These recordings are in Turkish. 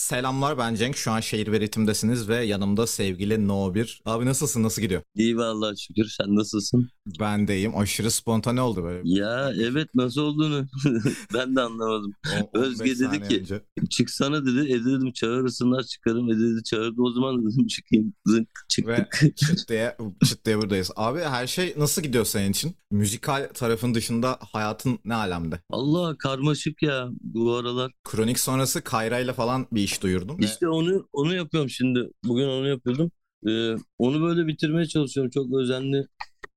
Selamlar ben Cenk. Şu an şehir ve ritimdesiniz ve yanımda sevgili No 1. Abi nasılsın? Nasıl gidiyor? İyi vallahi şükür. Sen nasılsın? Ben deyim. Aşırı spontane oldu böyle. Ya evet nasıl olduğunu ben de anlamadım. O- 15 Özge dedi ki- önce. Çıksana dedi. E dedim çağırırsınlar çıkarım. E dedi çağırdı o zaman dedim çıkayım. Zınk Ve çıktık. çıt diye, çıt diye buradayız. Abi her şey nasıl gidiyor senin için? Müzikal tarafın dışında hayatın ne alemde? Allah karmaşık ya bu aralar. Kronik sonrası Kayra ile falan bir iş duyurdum. ve İşte onu onu yapıyorum şimdi. Bugün onu yapıyordum. Ee, onu böyle bitirmeye çalışıyorum. Çok özenli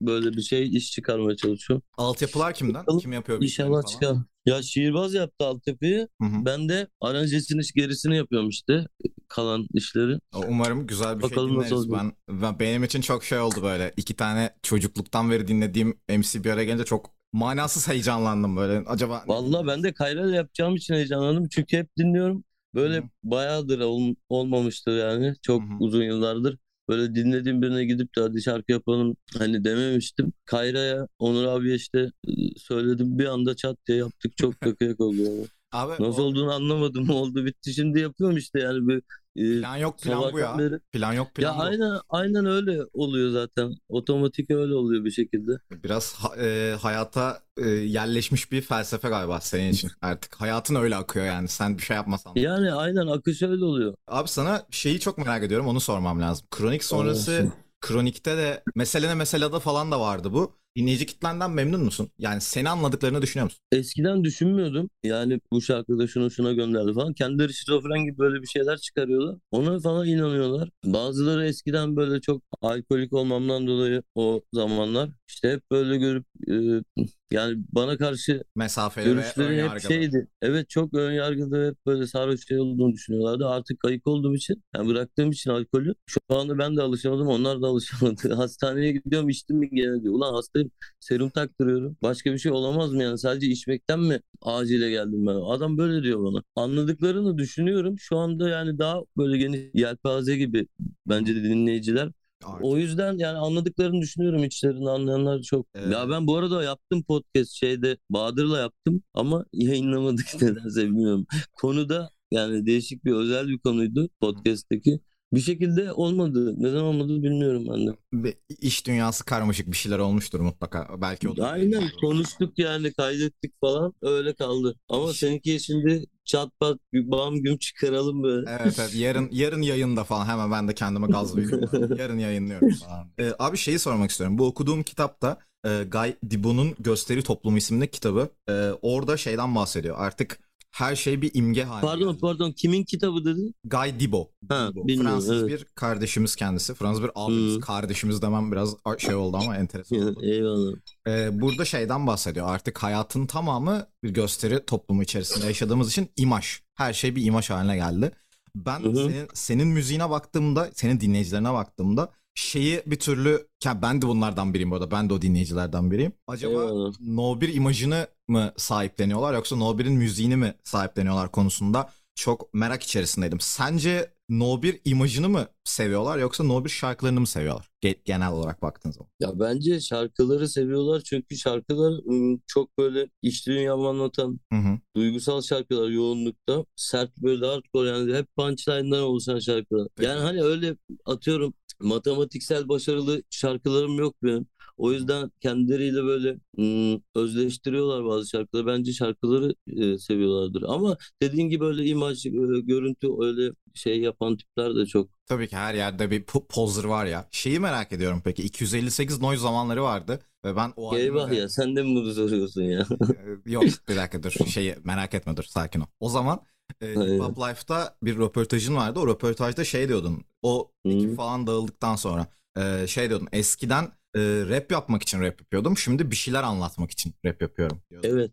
böyle bir şey iş çıkarmaya çalışıyorum. Altyapılar kimden? Bakalım. Kim yapıyor İnşallah çıkar. Ya şiirbaz yaptı altyapıyı. Hı hı. Ben de aranjesini gerisini yapıyorum işte. Kalan işleri. Umarım güzel bir Bakalım şey dinleriz. Ben, ben benim için çok şey oldu böyle. İki tane çocukluktan beri dinlediğim MC bir araya gelince çok manasız heyecanlandım böyle. Acaba Vallahi ben de Kayra yapacağım için heyecanlandım. Çünkü hep dinliyorum. Böyle Hı hı. bayağıdır ol- olmamıştır yani. Çok Hı hı. uzun yıllardır. Böyle dinlediğim birine gidip de hadi şarkı yapalım hani dememiştim. Kayra'ya, Onur abiye işte söyledim. Bir anda çat diye yaptık. Çok da kıyak oldu yani. Abi Nasıl o olduğunu anlamadım. Oldu bitti. Şimdi yapıyorum işte yani. Bir, e, plan yok plan bu ya. beri. Plan yok plan Ya bu. aynen aynen öyle oluyor zaten. Otomatik öyle oluyor bir şekilde. Biraz e, hayata e, yerleşmiş bir felsefe galiba senin için artık. Hayatın öyle akıyor yani sen bir şey yapmasan. da. Yani aynen akış öyle oluyor. Abi sana şeyi çok merak ediyorum onu sormam lazım. Kronik sonrası. Kronik'te de mesele ne meselede falan da vardı bu. Dinleyici kitlenden memnun musun? Yani seni anladıklarını düşünüyor musun? Eskiden düşünmüyordum. Yani bu şarkıda şunu şuna gönderdi falan. Kendileri şizofren gibi böyle bir şeyler çıkarıyorlar. Ona falan inanıyorlar. Bazıları eskiden böyle çok alkolik olmamdan dolayı o zamanlar işte hep böyle görüp e, yani bana karşı Mesafeli görüşleri hep şeydi. Evet çok ön yargılı hep böyle sarhoş şey olduğunu düşünüyorlardı. Artık kayık olduğum için yani bıraktığım için alkolü şu anda ben de alışamadım onlar da alışamadı. Hastaneye gidiyorum içtim mi gene diyor. Ulan hastayım serum taktırıyorum. Başka bir şey olamaz mı yani sadece içmekten mi acile geldim ben? Adam böyle diyor bana. Anladıklarını düşünüyorum. Şu anda yani daha böyle geniş yelpaze gibi bence de dinleyiciler. Artık. O yüzden yani anladıklarını düşünüyorum içlerini anlayanlar çok. Evet. Ya ben bu arada yaptım podcast şeyde Bahadır'la yaptım ama yayınlamadık nedense bilmiyorum. Konuda yani değişik bir özel bir konuydu podcast'teki. Bir şekilde olmadı. Neden olmadı bilmiyorum ben de. Bir iş dünyası karmaşık bir şeyler olmuştur mutlaka. Belki o da Aynen konuştuk yani kaydettik falan öyle kaldı. Ama seninki şimdi çat pat bir bam güm çıkaralım böyle. Evet evet yarın yarın yayında falan hemen ben de kendime gaz veriyorum. yarın yayınlıyorum falan. Ee, abi şeyi sormak istiyorum. Bu okuduğum kitapta e, Guy Debon'un Gösteri Toplumu isimli kitabı. e, orada şeyden bahsediyor. Artık her şey bir imge haline Pardon geldi. pardon kimin kitabı dedin? Guy Debo. Ha, Debo. Fransız evet. bir kardeşimiz kendisi. Fransız bir abimiz. Hı. Kardeşimiz demem biraz şey oldu ama enteresan oldu. Eyvallah. Ee, burada şeyden bahsediyor. Artık hayatın tamamı bir gösteri toplumu içerisinde yaşadığımız için imaj. Her şey bir imaj haline geldi. Ben senin, senin müziğine baktığımda, senin dinleyicilerine baktığımda şeyi bir türlü ya ben de bunlardan biriyim bu arada. Ben de o dinleyicilerden biriyim. Acaba Eyvallah. No 1 imajını mı sahipleniyorlar yoksa No 1'in müziğini mi sahipleniyorlar konusunda çok merak içerisindeydim. Sence No 1 imajını mı seviyorlar yoksa No 1 şarkılarını mı seviyorlar? Ge- genel olarak baktığın zaman. Ya bence şarkıları seviyorlar çünkü şarkılar çok böyle iç dünyamı anlatan Hı hı. duygusal şarkılar yoğunlukta. Sert böyle hardcore yani hep punchline'dan oluşan şarkılar. Yani hani öyle atıyorum matematiksel başarılı şarkılarım yok benim. O yüzden kendileriyle böyle ım, özleştiriyorlar bazı şarkıları. Bence şarkıları e, seviyorlardır. Ama dediğin gibi öyle imaj, e, görüntü öyle şey yapan tipler de çok. Tabii ki her yerde bir po- poser var ya. Şeyi merak ediyorum peki. 258 noise zamanları vardı ve ben o Eyvah albümde- ya sen de mi bunu soruyorsun ya? Yok bir dakika dur. Şeyi merak etme dur sakin ol. O zaman e, Hip. Hop Life'da bir röportajın vardı. O röportajda şey diyordun. O ekip falan dağıldıktan sonra e, şey diyordun. Eskiden e, rap yapmak için rap yapıyordum. Şimdi bir şeyler anlatmak için rap yapıyorum. diyordun. Evet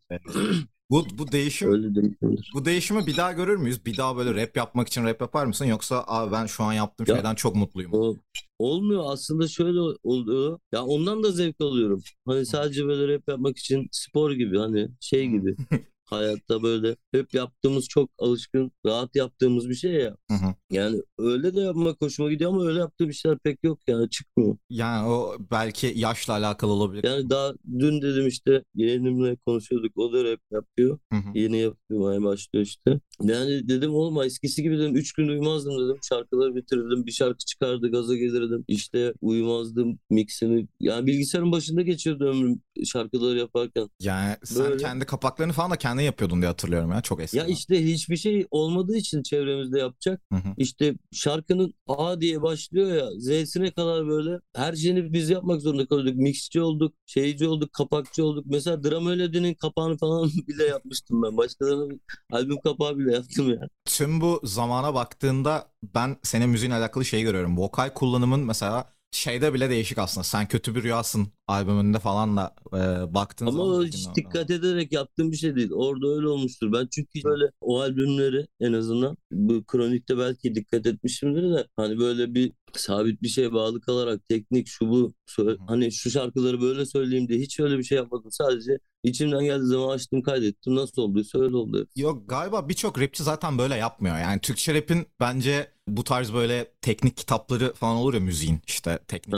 Bu bu değişim öyle demişimdir. bu değişimi bir daha görür müyüz? Bir daha böyle rap yapmak için rap yapar mısın? Yoksa abi ben şu an yaptığım Ya- şeyden çok mutluyum. O, olmuyor aslında şöyle oluyor. Ya ondan da zevk alıyorum. Hani sadece böyle rap yapmak için spor gibi hani şey gibi. hayatta böyle hep yaptığımız çok alışkın, rahat yaptığımız bir şey ya. Hı hı. Yani öyle de yapmak hoşuma gidiyor ama öyle yaptığım işler pek yok yani çıkmıyor. Yani o belki yaşla alakalı olabilir. Yani daha dün dedim işte yeğenimle konuşuyorduk. O da rap yapıyor. Hı hı. Yeni yapmaya başlıyor işte. Yani dedim oğlum eskisi gibi dedim 3 gün uyumazdım dedim. Şarkıları bitirdim. Bir şarkı çıkardı gaza gelirdim. İşte uyumazdım mixini. Yani bilgisayarın başında geçirdi ömrüm şarkıları yaparken. Yani sen Böyle. kendi kapaklarını falan da kendin yapıyordun diye hatırlıyorum ya çok eski. Ya işte hiçbir şey olmadığı için çevremizde yapacak. Hı hı. İşte şarkının A diye başlıyor ya Z'sine kadar böyle her şeyini biz yapmak zorunda kalıyorduk. Mixçi olduk, şeyci olduk, kapakçı olduk. Mesela Dram Öyledi'nin kapağını falan bile yapmıştım ben. Başkalarının albüm kapağı bile yaptım ya. Tüm bu zamana baktığında ben senin müziğinle alakalı şey görüyorum. Vokal kullanımın mesela şeyde bile değişik aslında. Sen kötü bir rüyasın albümünde falan da e, baktığın Ama zaman. o hiç dikkat ederek yaptığım bir şey değil. Orada öyle olmuştur. Ben çünkü böyle o albümleri en azından bu kronikte belki dikkat etmişimdir de hani böyle bir sabit bir şeye bağlı kalarak teknik şu bu hani şu şarkıları böyle söyleyeyim diye hiç öyle bir şey yapmadım. Sadece içimden geldiği zaman açtım kaydettim. Nasıl olduysa öyle oldu. Yok galiba birçok rapçi zaten böyle yapmıyor. Yani Türkçe rap'in bence bu tarz böyle teknik kitapları falan olur ya müziğin işte teknik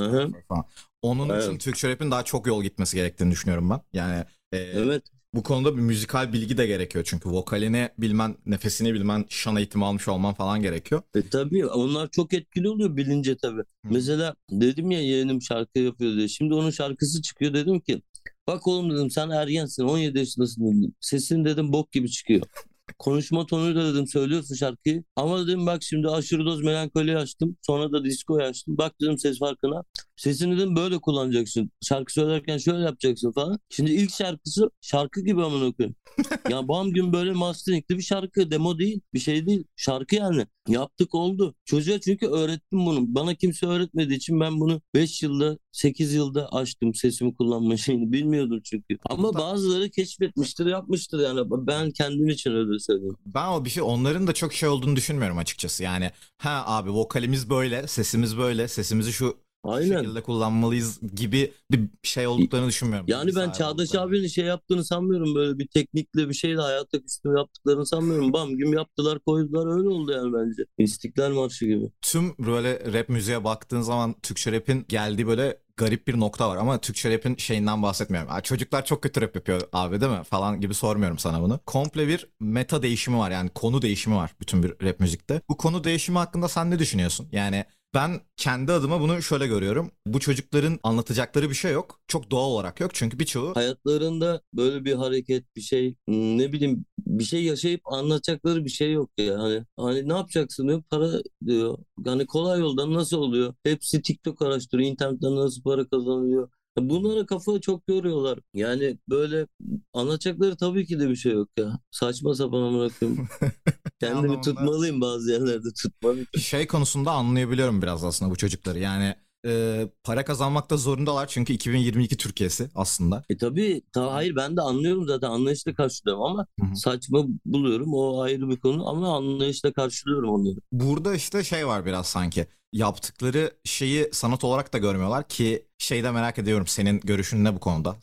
falan. Onun için Evet. Türkçe rap'in daha çok yol gitmesi gerektiğini düşünüyorum ben. Yani e, Evet. bu konuda bir müzikal bilgi de gerekiyor çünkü vokalini bilmen, nefesini bilmen, şan eğitimi almış olman falan gerekiyor. E tabii onlar çok etkili oluyor bilince tabii. Mesela dedim ya yeğenim şarkı yapıyor diye. Şimdi onun şarkısı çıkıyor dedim ki bak oğlum dedim sen ergensin 17 yaşındasın dedim. Sesin dedim bok gibi çıkıyor. Konuşma tonuyla dedim söylüyorsun şarkıyı. Ama dedim bak şimdi aşırı doz melankoli açtım. Sonra da disco açtım. Bak dedim ses farkına. Sesini dedim böyle kullanacaksın. Şarkı söylerken şöyle yapacaksın falan. Şimdi ilk şarkısı şarkı gibi amına koyayım. ya bam gün böyle masteringli bir şarkı. Demo değil. Bir şey değil. Şarkı yani. Yaptık oldu. Çocuğa çünkü öğrettim bunu. Bana kimse öğretmediği için ben bunu 5 yılda 8 yılda açtım sesimi kullanma şeyini. Bilmiyordum çünkü. Ama bazıları keşfetmiştir yapmıştır yani. Ben kendim için öyle söylüyorum. Ben o bir şey onların da çok şey olduğunu düşünmüyorum açıkçası. Yani ha abi vokalimiz böyle, sesimiz böyle, sesimizi şu Aynen. şekilde kullanmalıyız gibi bir şey olduklarını düşünmüyorum. Yani ben Çağdaş abinin şey yaptığını sanmıyorum böyle bir teknikle bir şeyle hayatta üstüne yaptıklarını sanmıyorum. Bam güm yaptılar koydular öyle oldu yani bence. İstiklal Marşı gibi. Tüm böyle rap müziğe baktığın zaman Türkçe rap'in geldiği böyle garip bir nokta var ama Türkçe rap'in şeyinden bahsetmiyorum. "Aa, çocuklar çok kötü rap yapıyor abi değil mi falan gibi sormuyorum sana bunu. Komple bir meta değişimi var yani konu değişimi var bütün bir rap müzikte. Bu konu değişimi hakkında sen ne düşünüyorsun? Yani ben kendi adıma bunu şöyle görüyorum. Bu çocukların anlatacakları bir şey yok. Çok doğal olarak yok. Çünkü birçoğu Hayatlarında böyle bir hareket bir şey ne bileyim bir şey yaşayıp anlatacakları bir şey yok ya. Hani, hani ne yapacaksın diyor para diyor. Yani kolay yoldan nasıl oluyor? Hepsi TikTok araştırıyor. internetten nasıl para kazanılıyor. Bunlara kafa çok yoruyorlar. Yani böyle anlatacakları tabii ki de bir şey yok ya. Saçma sapan amına koyayım. Kendimi anlamda- tutmalıyım bazı yerlerde tutmalıyım. şey konusunda anlayabiliyorum biraz aslında bu çocukları. Yani e, para kazanmakta zorundalar çünkü 2022 Türkiye'si aslında. E tabii ta, hayır ben de anlıyorum zaten anlayışla karşılıyorum ama Hı hı. saçma buluyorum o ayrı bir konu ama anlayışla karşılıyorum onları. Burada işte şey var biraz sanki. Yaptıkları şeyi sanat olarak da görmüyorlar ki şeyde merak ediyorum senin görüşün ne bu konuda?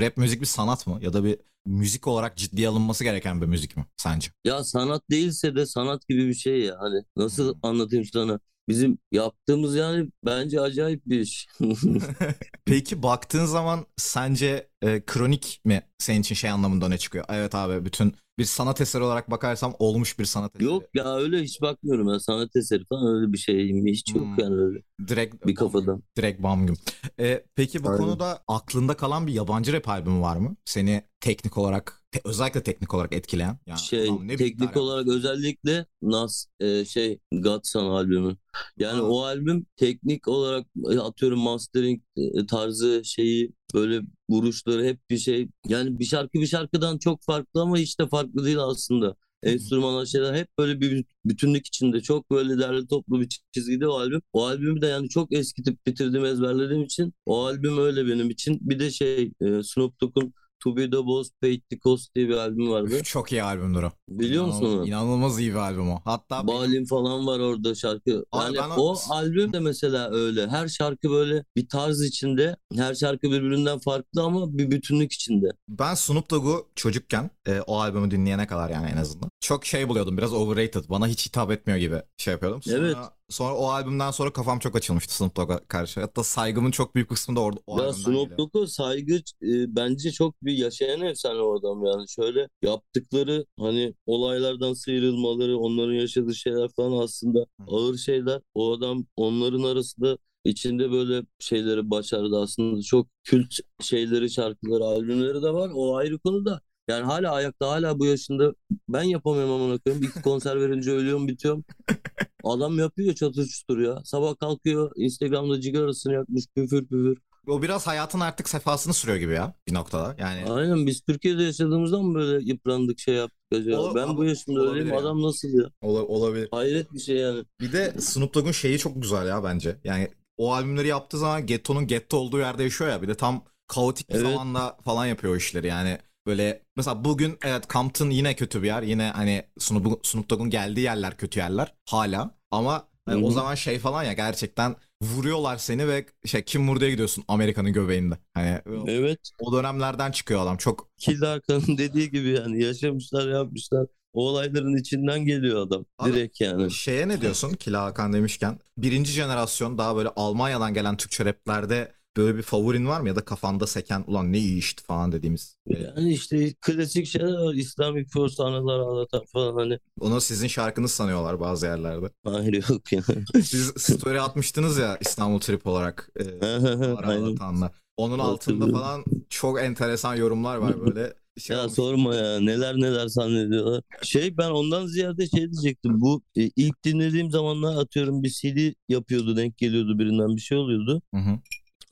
Rap müzik bir sanat mı ya da bir müzik olarak ciddiye alınması gereken bir müzik mi sence? Ya sanat değilse de sanat gibi bir şey ya hani nasıl Hmm. anlatayım sana? Bizim yaptığımız yani bence acayip bir iş. Peki baktığın zaman sence e, kronik mi senin için şey anlamında öne çıkıyor? Evet abi bütün bir sanat eseri olarak bakarsam olmuş bir sanat eseri. Yok ya öyle hiç bakmıyorum ben sanat eseri falan öyle bir şey hiç yok Hmm. yani öyle Direkt bir kafadan. Direkt bam güm. E, peki bu Aynen. konuda aklında kalan bir yabancı rap albümü var mı? Seni teknik olarak te- özellikle teknik olarak etkileyen. Yani, Şey ne teknik olarak özellikle Nas e, şey Godson albümü. Yani Ha. o albüm teknik olarak e, atıyorum mastering e, tarzı şeyi böyle vuruşları hep bir şey. Yani bir şarkı bir şarkıdan çok farklı ama hiç de farklı değil aslında. Enstrümanlar şeyler hep böyle bir bütünlük içinde çok böyle derli toplu bir çizgide o albüm. O albümü de yani çok eskitip bitirdim ezberlediğim için o albüm öyle benim için. Bir de şey e, Snoop Dogg'un To Be The Boss Paid The Cost diye bir albüm vardı. Çok iyi albümdür o. Biliyor musun İnanılmaz, onu? inanılmaz iyi bir albüm o. Hatta benim- Balin falan var orada şarkı. Abi Yani o- o albüm de mesela öyle. Her şarkı böyle bir tarz içinde. Her şarkı birbirinden farklı ama bir bütünlük içinde. ben Snoop Dogg'u çocukken e, o albümü dinleyene kadar yani en azından. Çok şey buluyordum biraz overrated. Bana hiç hitap etmiyor gibi şey yapıyordum. Sonra, Evet. Sonra o albümden sonra kafam çok açılmıştı Snoop Dogg'a karşı. Hatta saygımın çok büyük kısmı da orada o Ya albümden Snoop. Dogg'a saygı e, bence çok bir yaşayan efsane o adam yani. Şöyle yaptıkları hani olaylardan sıyrılmaları, onların yaşadığı şeyler falan aslında ağır şeyler. O adam onların arasında içinde böyle şeyleri başardı aslında. Çok kült şeyleri, şarkıları, albümleri de var. O ayrı konu da. Yani hala ayakta, hala bu yaşında ben yapamıyorum amına koyayım. İki konser verince ölüyorum, bitiyorum. Adam yapıyor çatır çutur ya. Sabah kalkıyor, Instagram'da cigarasını yakmış, püfür püfür. O biraz hayatın artık sefasını sürüyor gibi ya bir noktada. Yani Aynen biz Türkiye'de yaşadığımızdan mı böyle yıprandık şey yaptık acaba? Ola- ben bu yaşımda öyleyim ya. adam nasıl ya? ola- olabilir. Hayret bir şey yani. Bir de Snoop Dogg'un şeyi çok güzel ya bence. Yani o albümleri yaptığı zaman Getto'nun Getto olduğu yerde yaşıyor ya. Bir de tam kaotik bir Evet. zamanda falan yapıyor o işleri. Yani böyle mesela bugün evet Compton yine kötü bir yer. Yine hani Snoop, Snoop Dogg'un geldiği yerler kötü yerler hala. Ama hani o zaman şey falan ya gerçekten vuruyorlar seni ve şey kim vur diye gidiyorsun Amerika'nın göbeğinde. Hani Evet. o dönemlerden çıkıyor adam. Çok Kilde Hakan'ın dediği gibi yani yaşamışlar yapmışlar. O olayların içinden geliyor adam. Abi- Direkt yani. Şeye ne diyorsun Kila Hakan demişken? Birinci jenerasyon daha böyle Almanya'dan gelen Türkçe raplerde böyle bir favorin var mı? Ya da kafanda seken ulan ne iyi işti falan dediğimiz. Yani işte klasik şeyler var. İslamic Force anılar falan hani. Onu sizin şarkınız sanıyorlar bazı yerlerde. Hayır yok ya. Siz story atmıştınız ya İstanbul Trip olarak. E, Ara Aynen. Anlatan'la. Onun altında falan çok enteresan yorumlar var böyle. Şey Ya olmuş. sorma ya neler neler zannediyorlar. Şey ben ondan ziyade şey diyecektim. Bu e, ilk dinlediğim zamanlar atıyorum bir CD yapıyordu denk geliyordu birinden bir şey oluyordu. Hı hı.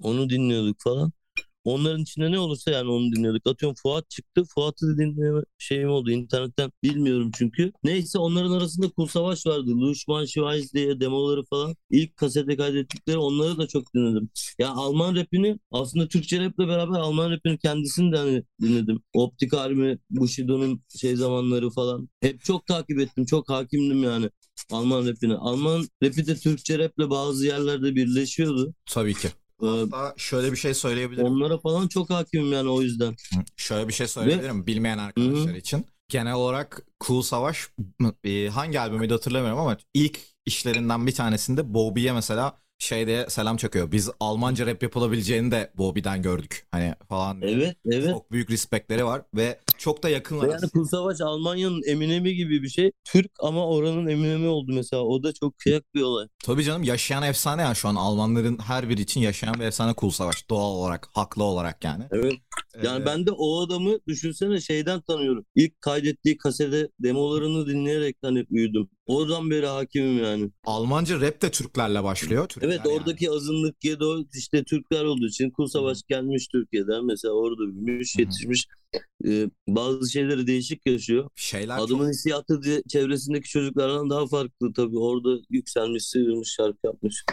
Onu dinliyorduk falan. Onların içinde ne olursa yani onu dinliyorduk. Atıyorum Fuat çıktı. Fuat'ı da dinleme şeyim oldu internetten bilmiyorum çünkü. Neyse onların arasında Kul Savaş vardı. Lushman Schweiz diye demoları falan. İlk kasete kaydettikleri onları da çok dinledim. Ya Alman rapini aslında Türkçe raple beraber Alman rapini kendisini de hani dinledim. Optik Army, Bushido'nun şey zamanları falan. Hep çok takip ettim. Çok hakimdim yani Alman rapine. Alman rapi de Türkçe raple bazı yerlerde birleşiyordu. Tabii ki. Ee, Hatta şöyle bir şey söyleyebilirim. Onlara falan çok hakimim yani o yüzden. Şöyle bir şey söyleyebilirim bilmeyen arkadaşlar için. Genel olarak Cool Savaş e, hangi albümüydü hatırlamıyorum ama ilk işlerinden bir tanesinde Bobby'ye mesela şey diye selam çakıyor. Biz Almanca rap yapılabileceğini de Bobby'den gördük. Hani falan. Evet, evet. Çok büyük respektleri var ve çok da yakınlar. Ve Yani Kul Savaş Almanya'nın Eminem'i gibi bir şey. Türk ama oranın Eminem'i oldu mesela. O da çok kıyak bir olay. Tabii canım yaşayan efsane ya şu an Almanların her biri için yaşayan bir efsane Cool Savaş. Doğal olarak, haklı olarak yani. Evet. Yani Ee, ben de o adamı düşünsene şeyden tanıyorum. İlk kaydettiği kasede demolarını dinleyerek hani büyüdüm. Oradan beri hakimim yani. Almanca rap de Türklerle başlıyor. Türkler Evet yani. oradaki azınlık Gedo işte Türkler olduğu için Kul Savaş gelmiş Türkiye'den mesela orada büyümüş yetişmiş. Ee, bazı şeyleri değişik yaşıyor. şeyler çok Adamın hissiyatı diye- çevresindeki çocuklardan daha farklı tabii. Orada yükselmiş, sıyrılmış, şarkı yapmış.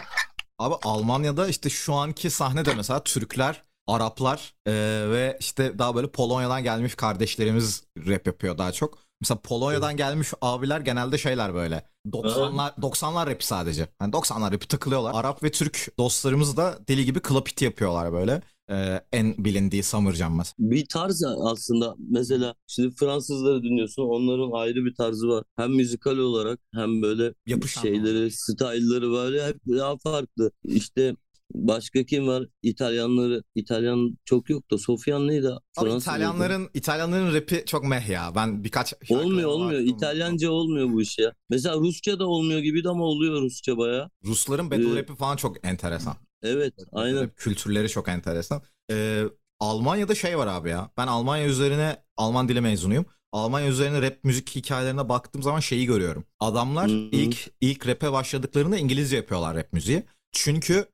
Abi Almanya'da işte şu anki sahnede mesela Türkler, Araplar e, ve işte daha böyle Polonya'dan gelmiş kardeşlerimiz rap yapıyor daha çok. Mesela Polonya'dan gelmiş abiler genelde şeyler böyle 90'lar 90'lar rapi sadece. Yani 90'lar rapi takılıyorlar. Arap ve Türk dostlarımız da deli gibi hit yapıyorlar böyle. E, en bilindiği Summer Jam mesela. Bir tarz aslında mesela şimdi Fransızları dinliyorsun onların ayrı bir tarzı var. Hem müzikal olarak hem böyle Yapışan şeyleri, style'ları böyle hep daha farklı. İşte başka kim var? İtalyanları, İtalyan çok yok da Sofyan neydi? Abi Fransız İtalyanların İtalyanların rapi çok meh ya. Ben birkaç Olmuyor olmuyor. baktım. İtalyanca olmuyor bu iş ya. Mesela Rusça da olmuyor gibiydi ama oluyor Rusça baya. Rusların battle Ee, rapi falan çok enteresan. Evet aynen. Rap kültürleri çok enteresan. Ee, Almanya'da şey var abi ya. Ben Almanya üzerine Alman dili mezunuyum. Almanya üzerine rap müzik hikayelerine baktığım zaman şeyi görüyorum. Adamlar Hı hı. ilk ilk rap'e başladıklarında İngilizce yapıyorlar rap müziği. Çünkü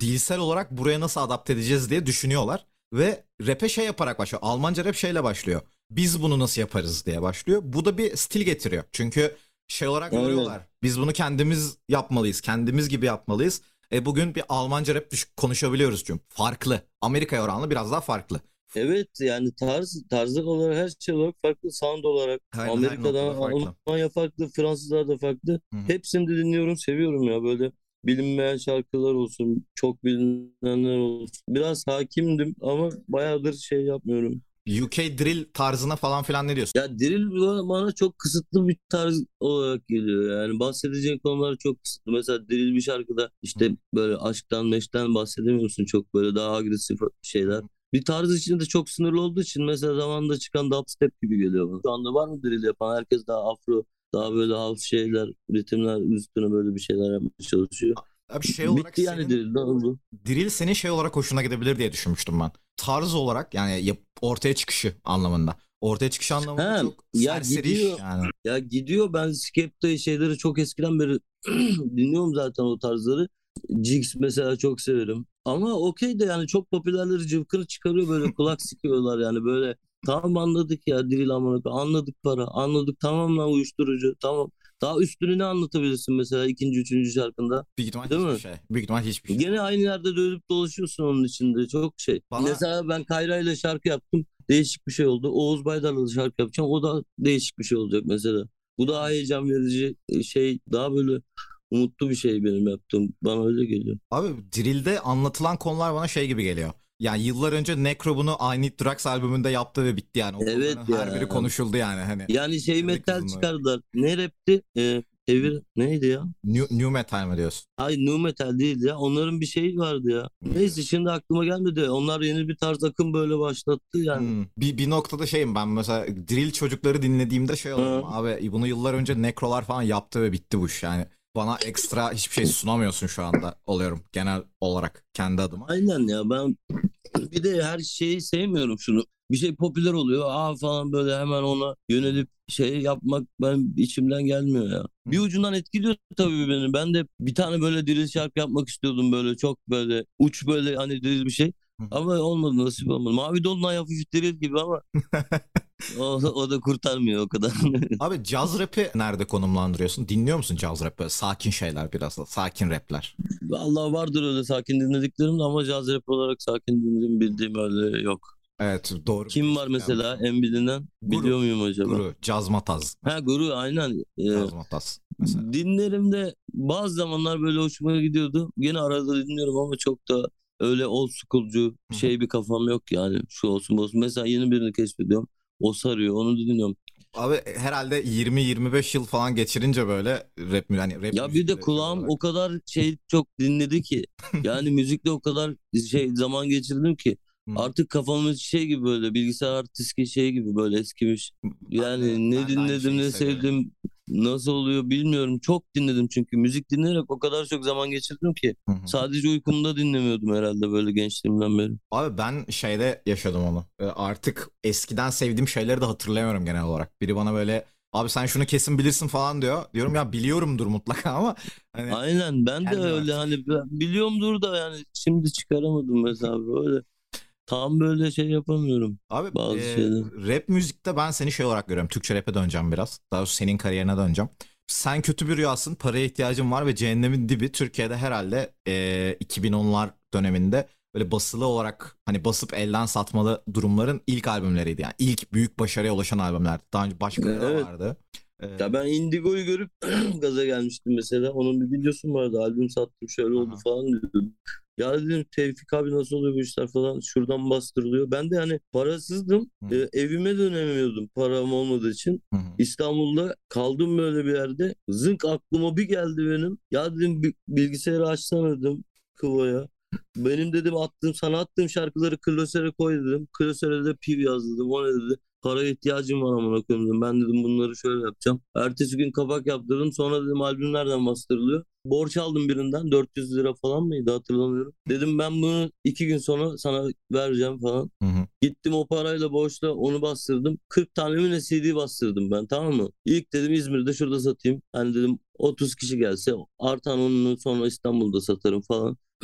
dilsel olarak buraya nasıl adapte edeceğiz diye düşünüyorlar. Ve rap'e şey yaparak başlıyor. Almanca rap şeyle başlıyor. Biz bunu nasıl yaparız diye başlıyor. Bu da bir stil getiriyor. Çünkü şey olarak Aynen. görüyorlar. Biz bunu kendimiz yapmalıyız. Kendimiz gibi yapmalıyız. E bugün bir Almanca rap konuşabiliyoruz çünkü. Farklı. Amerika'ya oranla biraz daha farklı. Evet yani tarz tarzı olarak her şey olarak farklı sound olarak Aynen, her Amerika'da noktada farklı. Almanya farklı Fransızlar da farklı Hı hı. hepsini de dinliyorum seviyorum ya böyle bilinmeyen şarkılar olsun çok bilinenler olsun. Biraz hakimdim ama bayağıdır şey yapmıyorum. UK drill tarzına falan filan ne diyorsun? ya drill bana çok kısıtlı bir tarz olarak geliyor. Yani bahsedeceğin konular çok kısıtlı. Mesela drill bir şarkıda işte böyle aşktan meşkten bahsedemiyorsun çok böyle daha agresif şeyler. Bir tarz içinde de çok sınırlı olduğu için mesela zamanında çıkan dubstep gibi geliyor bana. Şu anda var mı drill yapan? Herkes daha afro, daha böyle house şeyler, ritimler üstüne böyle bir şeyler yapmaya çalışıyor. Abi şey olarak Bitti yani senin. Ne oldu? drill senin şey olarak hoşuna gidebilir diye düşünmüştüm ben. Tarz olarak yani yap- ortaya çıkışı anlamında. Ortaya çıkış anlamında He, çok ya serseri gidiyor. yani. Ya gidiyor ben Skepta şeyleri çok eskiden beri dinliyorum zaten o tarzları. Jigs mesela çok severim. Ama okey de yani çok popülerleri cıvkını çıkarıyor böyle kulak sıkıyorlar yani böyle tamam anladık ya drill amına anladık para anladık tamam lan uyuşturucu tamam. Daha üstünü ne anlatabilirsin mesela ikinci üçüncü şarkında? Büyük ihtimal Değil hiçbir mi? şey. Büyük ihtimal hiçbir şey. Gene aynı yerde dönüp dolaşıyorsun onun içinde çok şey. Bana- Mesela ben Kayra ile şarkı yaptım. Değişik bir şey oldu. Oğuz Baydar'la da şarkı yapacağım. O da değişik bir şey olacak mesela. Bu daha heyecan verici şey daha böyle umutlu bir şey benim yaptığım. Bana öyle geliyor. Abi drill'de anlatılan konular bana şey gibi geliyor. Yani yıllar önce Necro bunu I Need Drugs albümünde yaptı ve bitti yani. O Evet konuların her ya. biri konuşuldu yani. Hani Yani şey metal çıkardılar. Ne rapti? Ee, Evir neydi ya? new, new metal mi diyorsun? Ay nu metal değil ya. Onların bir şeyi vardı ya. Neyse şimdi aklıma gelmedi. Onlar yeni bir tarz akım böyle başlattı yani. Hmm. Bir, bir noktada şeyim ben mesela drill çocukları dinlediğimde şey oluyorum. Abi bunu yıllar önce Necro'lar falan yaptı ve bitti bu iş yani. Bana ekstra hiçbir şey sunamıyorsun şu anda oluyorum genel olarak kendi adıma. Aynen ya ben bir de her şeyi sevmiyorum şunu. Bir şey popüler oluyor aa falan böyle hemen ona yönelip şey yapmak ben içimden gelmiyor ya. Bir ucundan etkiliyor tabii beni. Ben de bir tane böyle drill şarkı yapmak istiyordum böyle çok böyle uç böyle hani drill bir şey. Ama olmadı nasip olmadı. Mavi Dolunay hafif drill gibi ama o, o da kurtarmıyor o kadar. Abi caz rap'i nerede konumlandırıyorsun? Dinliyor musun caz rap? Böyle sakin şeyler biraz da. Sakin rapler. Allah vardır öyle sakin dinlediklerim de ama jazz rap olarak sakin dinlediğim bildiğim öyle yok. Evet doğru. Kim var mesela en bilinen? Guru. Biliyor muyum acaba? Guru, Caz Mataz. Ha Guru aynen. Ee, Caz Mataz mesela. dinlerimde bazı zamanlar böyle hoşuma gidiyordu. Gene arada dinliyorum ama çok da öyle old school'cu şey bir kafam yok yani. Şu olsun bu olsun. Mesela yeni birini keşfediyorum. O sarıyor. Onu dinliyorum. Abi herhalde 20-25 yıl falan geçirince böyle rap yani rap Ya bir de kulağım olarak. o kadar şey çok dinledi ki. Yani müzikle o kadar şey zaman geçirdim ki. Artık kafamın şey gibi böyle bilgisayar artisti şey gibi böyle eskimiş. Yani Ben de- ne ben dinledim ne sevdim nasıl oluyor bilmiyorum. Çok dinledim çünkü müzik dinleyerek o kadar çok zaman geçirdim ki. Hı hı. Sadece uykumda dinlemiyordum herhalde böyle gençliğimden beri. Abi ben şeyde yaşadım onu. Ee, Artık eskiden sevdiğim şeyleri de hatırlayamıyorum genel olarak. Biri bana böyle abi sen şunu kesin bilirsin falan diyor. Diyorum ya biliyorumdur mutlaka ama hani Aynen ben de öyle artık. hani biliyorumdur da yani şimdi çıkaramadım mesela böyle. Tam böyle şey yapamıyorum. Abi Bazı e, şeyler. rap müzikte ben seni şey olarak görüyorum. Türkçe rap'e döneceğim biraz. Daha doğrusu senin kariyerine döneceğim. Sen kötü bir rüyasın, paraya ihtiyacın var ve cehennemin dibi Türkiye'de herhalde e, 2010'lar döneminde böyle basılı olarak hani basıp elden satmalı durumların ilk albümleriydi. Yani ilk büyük başarıya ulaşan albümlerdi. Daha önce da Evet. vardı. E, Ya ben Indigo'yu görüp gaza gelmiştim mesela. Onun bir videosu vardı. Albüm sattım şöyle oldu Aha. falan diyordum. Ya dedim Tevfik abi nasıl oluyor bu işler falan. Şuradan bastırılıyor. Ben de hani parasızdım. Hı. E, evime dönemiyordum param olmadığı için. hı hı. İstanbul'da kaldım böyle bir yerde. Zınk aklıma bir geldi benim. Ya dedim bi- bilgisayarı açsana dedim Kıvo'ya. Benim dedim attığım sana attığım şarkıları klasöre koy dedim. Klasöre de piv yaz dedim. O ne dedi? Para ihtiyacım var amına koyayım dedim. Ben dedim bunları şöyle yapacağım. Ertesi gün kapak yaptırdım. Sonra dedim albüm nereden bastırılıyor? Borç aldım birinden 400 lira falan mıydı hatırlamıyorum. Dedim ben bunu iki gün sonra sana vereceğim falan. Hı hı. Gittim o parayla borçla onu bastırdım. 40 tane mi ne CD bastırdım ben tamam mı? İlk dedim İzmir'de şurada satayım. Hani dedim 30 kişi gelse artan onu sonra İstanbul'da satarım falan.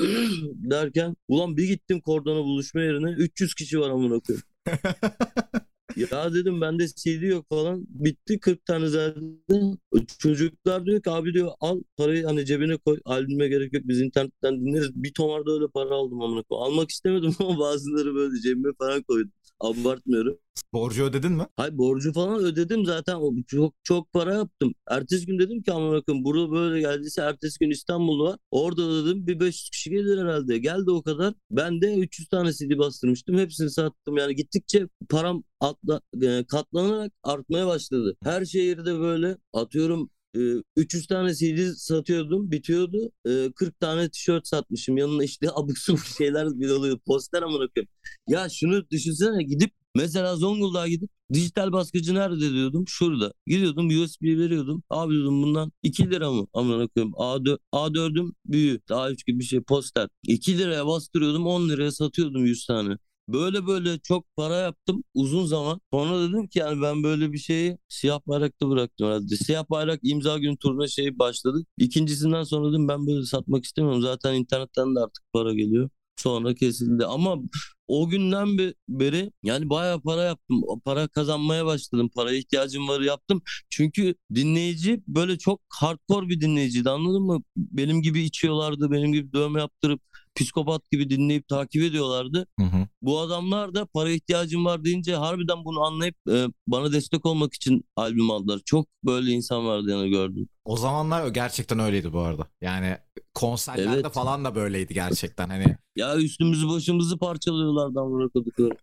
Derken ulan bir gittim kordona buluşma yerine 300 kişi var amına koyayım. Ya dedim bende CD yok falan. Bitti 40 tane zaten. Çocuklar diyor ki abi diyor al parayı hani cebine koy. Albüme gerek yok biz internetten dinleriz. Bir tomarda öyle para aldım amına koyayım. Almak istemedim ama bazıları böyle cebime falan koydum. Abartmıyorum. Borcu ödedin mi? Hay borcu falan ödedim zaten. Çok çok para yaptım. Ertesi gün dedim ki amına koyayım burada böyle geldiyse ertesi gün İstanbul var. Orada dedim bir 500 kişi gelir herhalde. Geldi o kadar. Ben de 300 tane CD bastırmıştım. Hepsini sattım. Yani gittikçe param atla, e, katlanarak artmaya başladı. Her şehirde böyle atıyorum e, 300 tane CD satıyordum, bitiyordu. E, 40 tane tişört satmışım. Yanına işte abuk subuk şeyler bir oluyor. Poster amına koyayım. Ya şunu düşünsene gidip mesela Zonguldak'a gidip dijital baskıcı nerede diyordum. Şurada. Gidiyordum USB veriyordum. Abi diyordum bundan 2 lira mı? Amına koyayım. A4, A4'üm büyük. A3 gibi bir şey poster. 2 liraya bastırıyordum 10 liraya satıyordum 100 tane. Böyle böyle çok para yaptım uzun zaman. Sonra dedim ki yani ben böyle bir şeyi siyah bayrakta bıraktım herhalde. Siyah bayrak imza gün turuna şey başladı. İkincisinden sonra dedim ben böyle satmak istemiyorum. Zaten internetten de artık para geliyor. Sonra kesildi ama o günden be- beri yani bayağı para yaptım. Para kazanmaya başladım. Paraya ihtiyacım var yaptım. Çünkü dinleyici böyle çok hardcore bir dinleyiciydi anladın mı? Benim gibi içiyorlardı. Benim gibi dövme yaptırıp psikopat gibi dinleyip takip ediyorlardı. Hı hı. Bu adamlar da para ihtiyacım var deyince harbiden bunu anlayıp e, bana destek olmak için albüm aldılar. Çok böyle insan vardı yani gördüm. O zamanlar gerçekten öyleydi bu arada. Yani konserlerde Evet. falan da böyleydi gerçekten. Hani Ya üstümüzü başımızı parçalıyorlardı amına koydukları.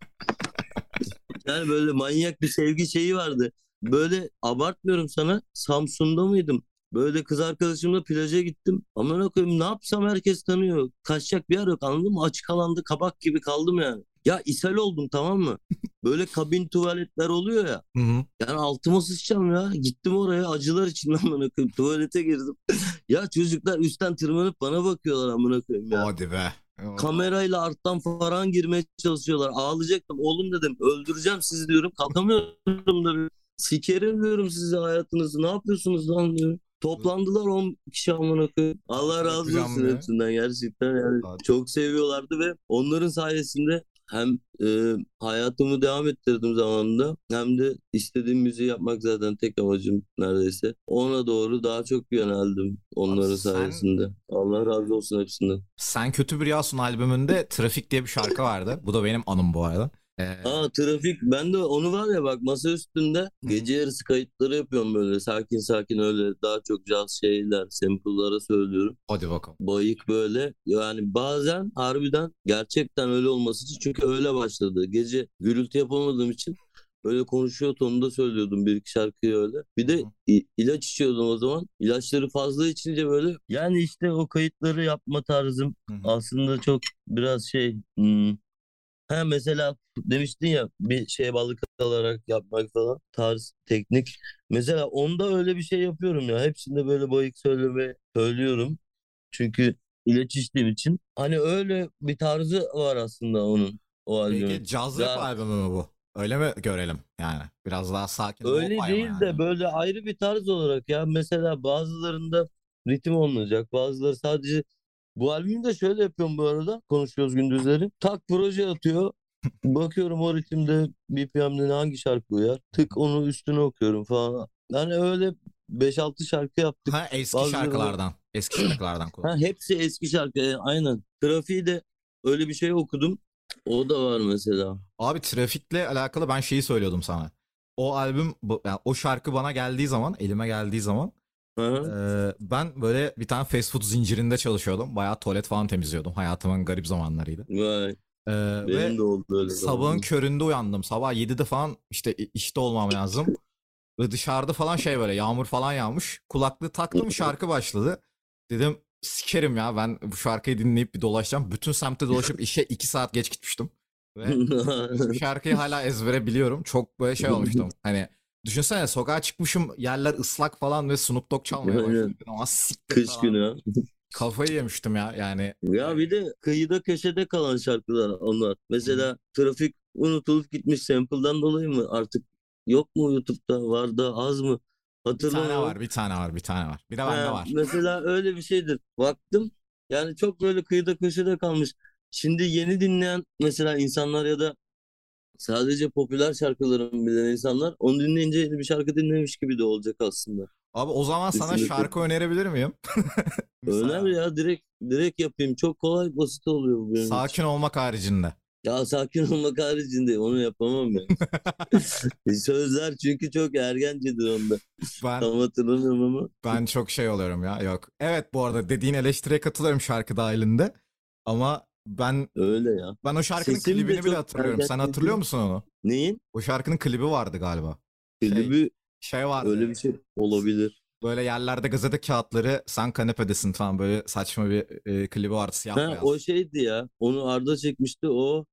Yani böyle manyak bir sevgi şeyi vardı. Böyle abartmıyorum sana. Samsun'da mıydım? Böyle kız arkadaşımla plaja gittim. Amına koyayım ne yapsam herkes tanıyor. Kaçacak bir yer yok anladın mı? Açık alanda kabak gibi kaldım yani. Ya ishal oldum tamam mı? Böyle kabin tuvaletler oluyor ya. hı hı. Yani altıma sıçacağım ya. Gittim oraya acılar içinden amına koyayım. Tuvalete girdim. ya çocuklar üstten tırmanıp bana bakıyorlar amına koyayım ya. Hadi be. Kamerayla arttan falan girmeye çalışıyorlar. Ağlayacaktım. Oğlum dedim öldüreceğim sizi diyorum. Kalkamıyorum da. Sikerim diyorum size hayatınızı. Ne yapıyorsunuz lan diyorum. Toplandılar 10 kişi amına koyayım. Allah razı olsun hepsinden gerçekten yani Hadi. çok seviyorlardı ve onların sayesinde hem e, hayatımı devam ettirdim zamanında hem de istediğim müziği yapmak zaten tek amacım neredeyse. Ona doğru daha çok yöneldim onların Abi sen- sayesinde. Allah razı olsun hepsinden. Sen Kötü Bir Rüyasun albümünde Trafik diye bir şarkı vardı. Bu da benim anım bu arada. Ee, Aa trafik ben de onu var ya bak masa üstünde gece yarısı kayıtları yapıyorum böyle sakin sakin öyle daha çok jazz şeyler sample'lara söylüyorum. hadi bakalım. Bayık böyle yani bazen harbiden gerçekten öyle olması için çünkü öyle başladı. Gece gürültü yapamadığım için böyle konuşuyor tonunda söylüyordum bir iki şarkıyı öyle. Bir de ilaç içiyordum o zaman. İlaçları fazla içince böyle yani işte o kayıtları yapma tarzım hı. aslında çok biraz şey hmm. Ha mesela demiştin ya bir şeye balık alarak yapmak falan tarz teknik. Mesela onda öyle bir şey yapıyorum ya. Hepsinde böyle bayık söyleme söylüyorum. Çünkü ilaç içtiğim için. Hani öyle bir tarzı var aslında onun o albümün. Peki caz rap Ya- albümü mü bu? Öyle mi görelim yani? Biraz daha sakin. Öyle değil ama de yani. böyle ayrı bir tarz olarak ya. Mesela bazılarında ritim olmayacak. Bazıları sadece bu albümü de şöyle yapıyorum bu arada. Konuşuyoruz gündüzleri. Tak proje atıyor. Bakıyorum o ritimde BPM'de hangi şarkı uyar. Tık onu üstüne okuyorum falan. Yani öyle 5-6 şarkı yaptık. Ha eski Bazıları- şarkılardan. Eski şarkılardan. Ha, hepsi eski şarkı. e, Aynen. Trafiği de öyle bir şey okudum. O da var mesela. Abi trafikle alakalı ben şeyi söylüyordum sana. O albüm, yani o şarkı bana geldiği zaman, elime geldiği zaman. Ee, ben böyle bir tane fast food zincirinde çalışıyordum. Bayağı tuvalet falan temizliyordum. Hayatımın garip zamanlarıydı. Vay. Ee, ve Benim de oldu öyle. sabahın zamanlar. köründe uyandım. Sabah 7'de falan işte işte olmam lazım. Ve dışarıda falan şey böyle yağmur falan yağmış. Kulaklığı taktım şarkı başladı. Dedim sikerim ya ben bu şarkıyı dinleyip bir dolaşacağım. Bütün semtte dolaşıp işe 2 saat geç gitmiştim. Ve şarkıyı hala ezbere biliyorum. Çok böyle şey olmuştum. Hani düşünsene sokağa çıkmışım yerler ıslak falan ve Snoop Dogg çalmaya başladı. Ama Kış falan. günü. Kafayı yemiştim ya yani. Ya bir de kıyıda köşede kalan şarkılar onlar. Mesela trafik unutulup gitmiş sample'dan dolayı mı artık yok mu YouTube'da var da az mı? Bir tane Hatırlamıyorum. var, bir tane var, bir tane var. Bir de bende var. Mesela öyle bir şeydir. Baktım yani çok böyle kıyıda köşede kalmış. Şimdi yeni dinleyen mesela insanlar ya da sadece popüler şarkılarımı bilen insanlar onu dinleyince yeni bir şarkı dinlemiş gibi de olacak aslında. Abi o zaman sana Kesinlikle. şarkı önerebilir miyim? Öner ya direkt direkt yapayım. Çok kolay basit oluyor bu benim için. Sakin olmak haricinde. Ya sakin olmak haricinde onu yapamam ben. Sözler çünkü çok ergencedir onda. Ben Tam hatırlamıyorum ama. ben çok şey oluyorum ya. Yok. Evet bu arada dediğin eleştiriye katılıyorum şarkı dahilinde. Ama ben Öyle ya. ben o şarkının Sesim klibini bile hatırlıyorum. Sen hatırlıyor musun onu? Neyin? O şarkının klibi vardı galiba. Şey, Klibi Şey vardı. öyle bir şey olabilir. Böyle yerlerde gazete kağıtları sen kanepedesin falan böyle saçma bir e, klibi vardı siyah Ha, beyaz. o şeydi ya. Onu Arda çekmişti. O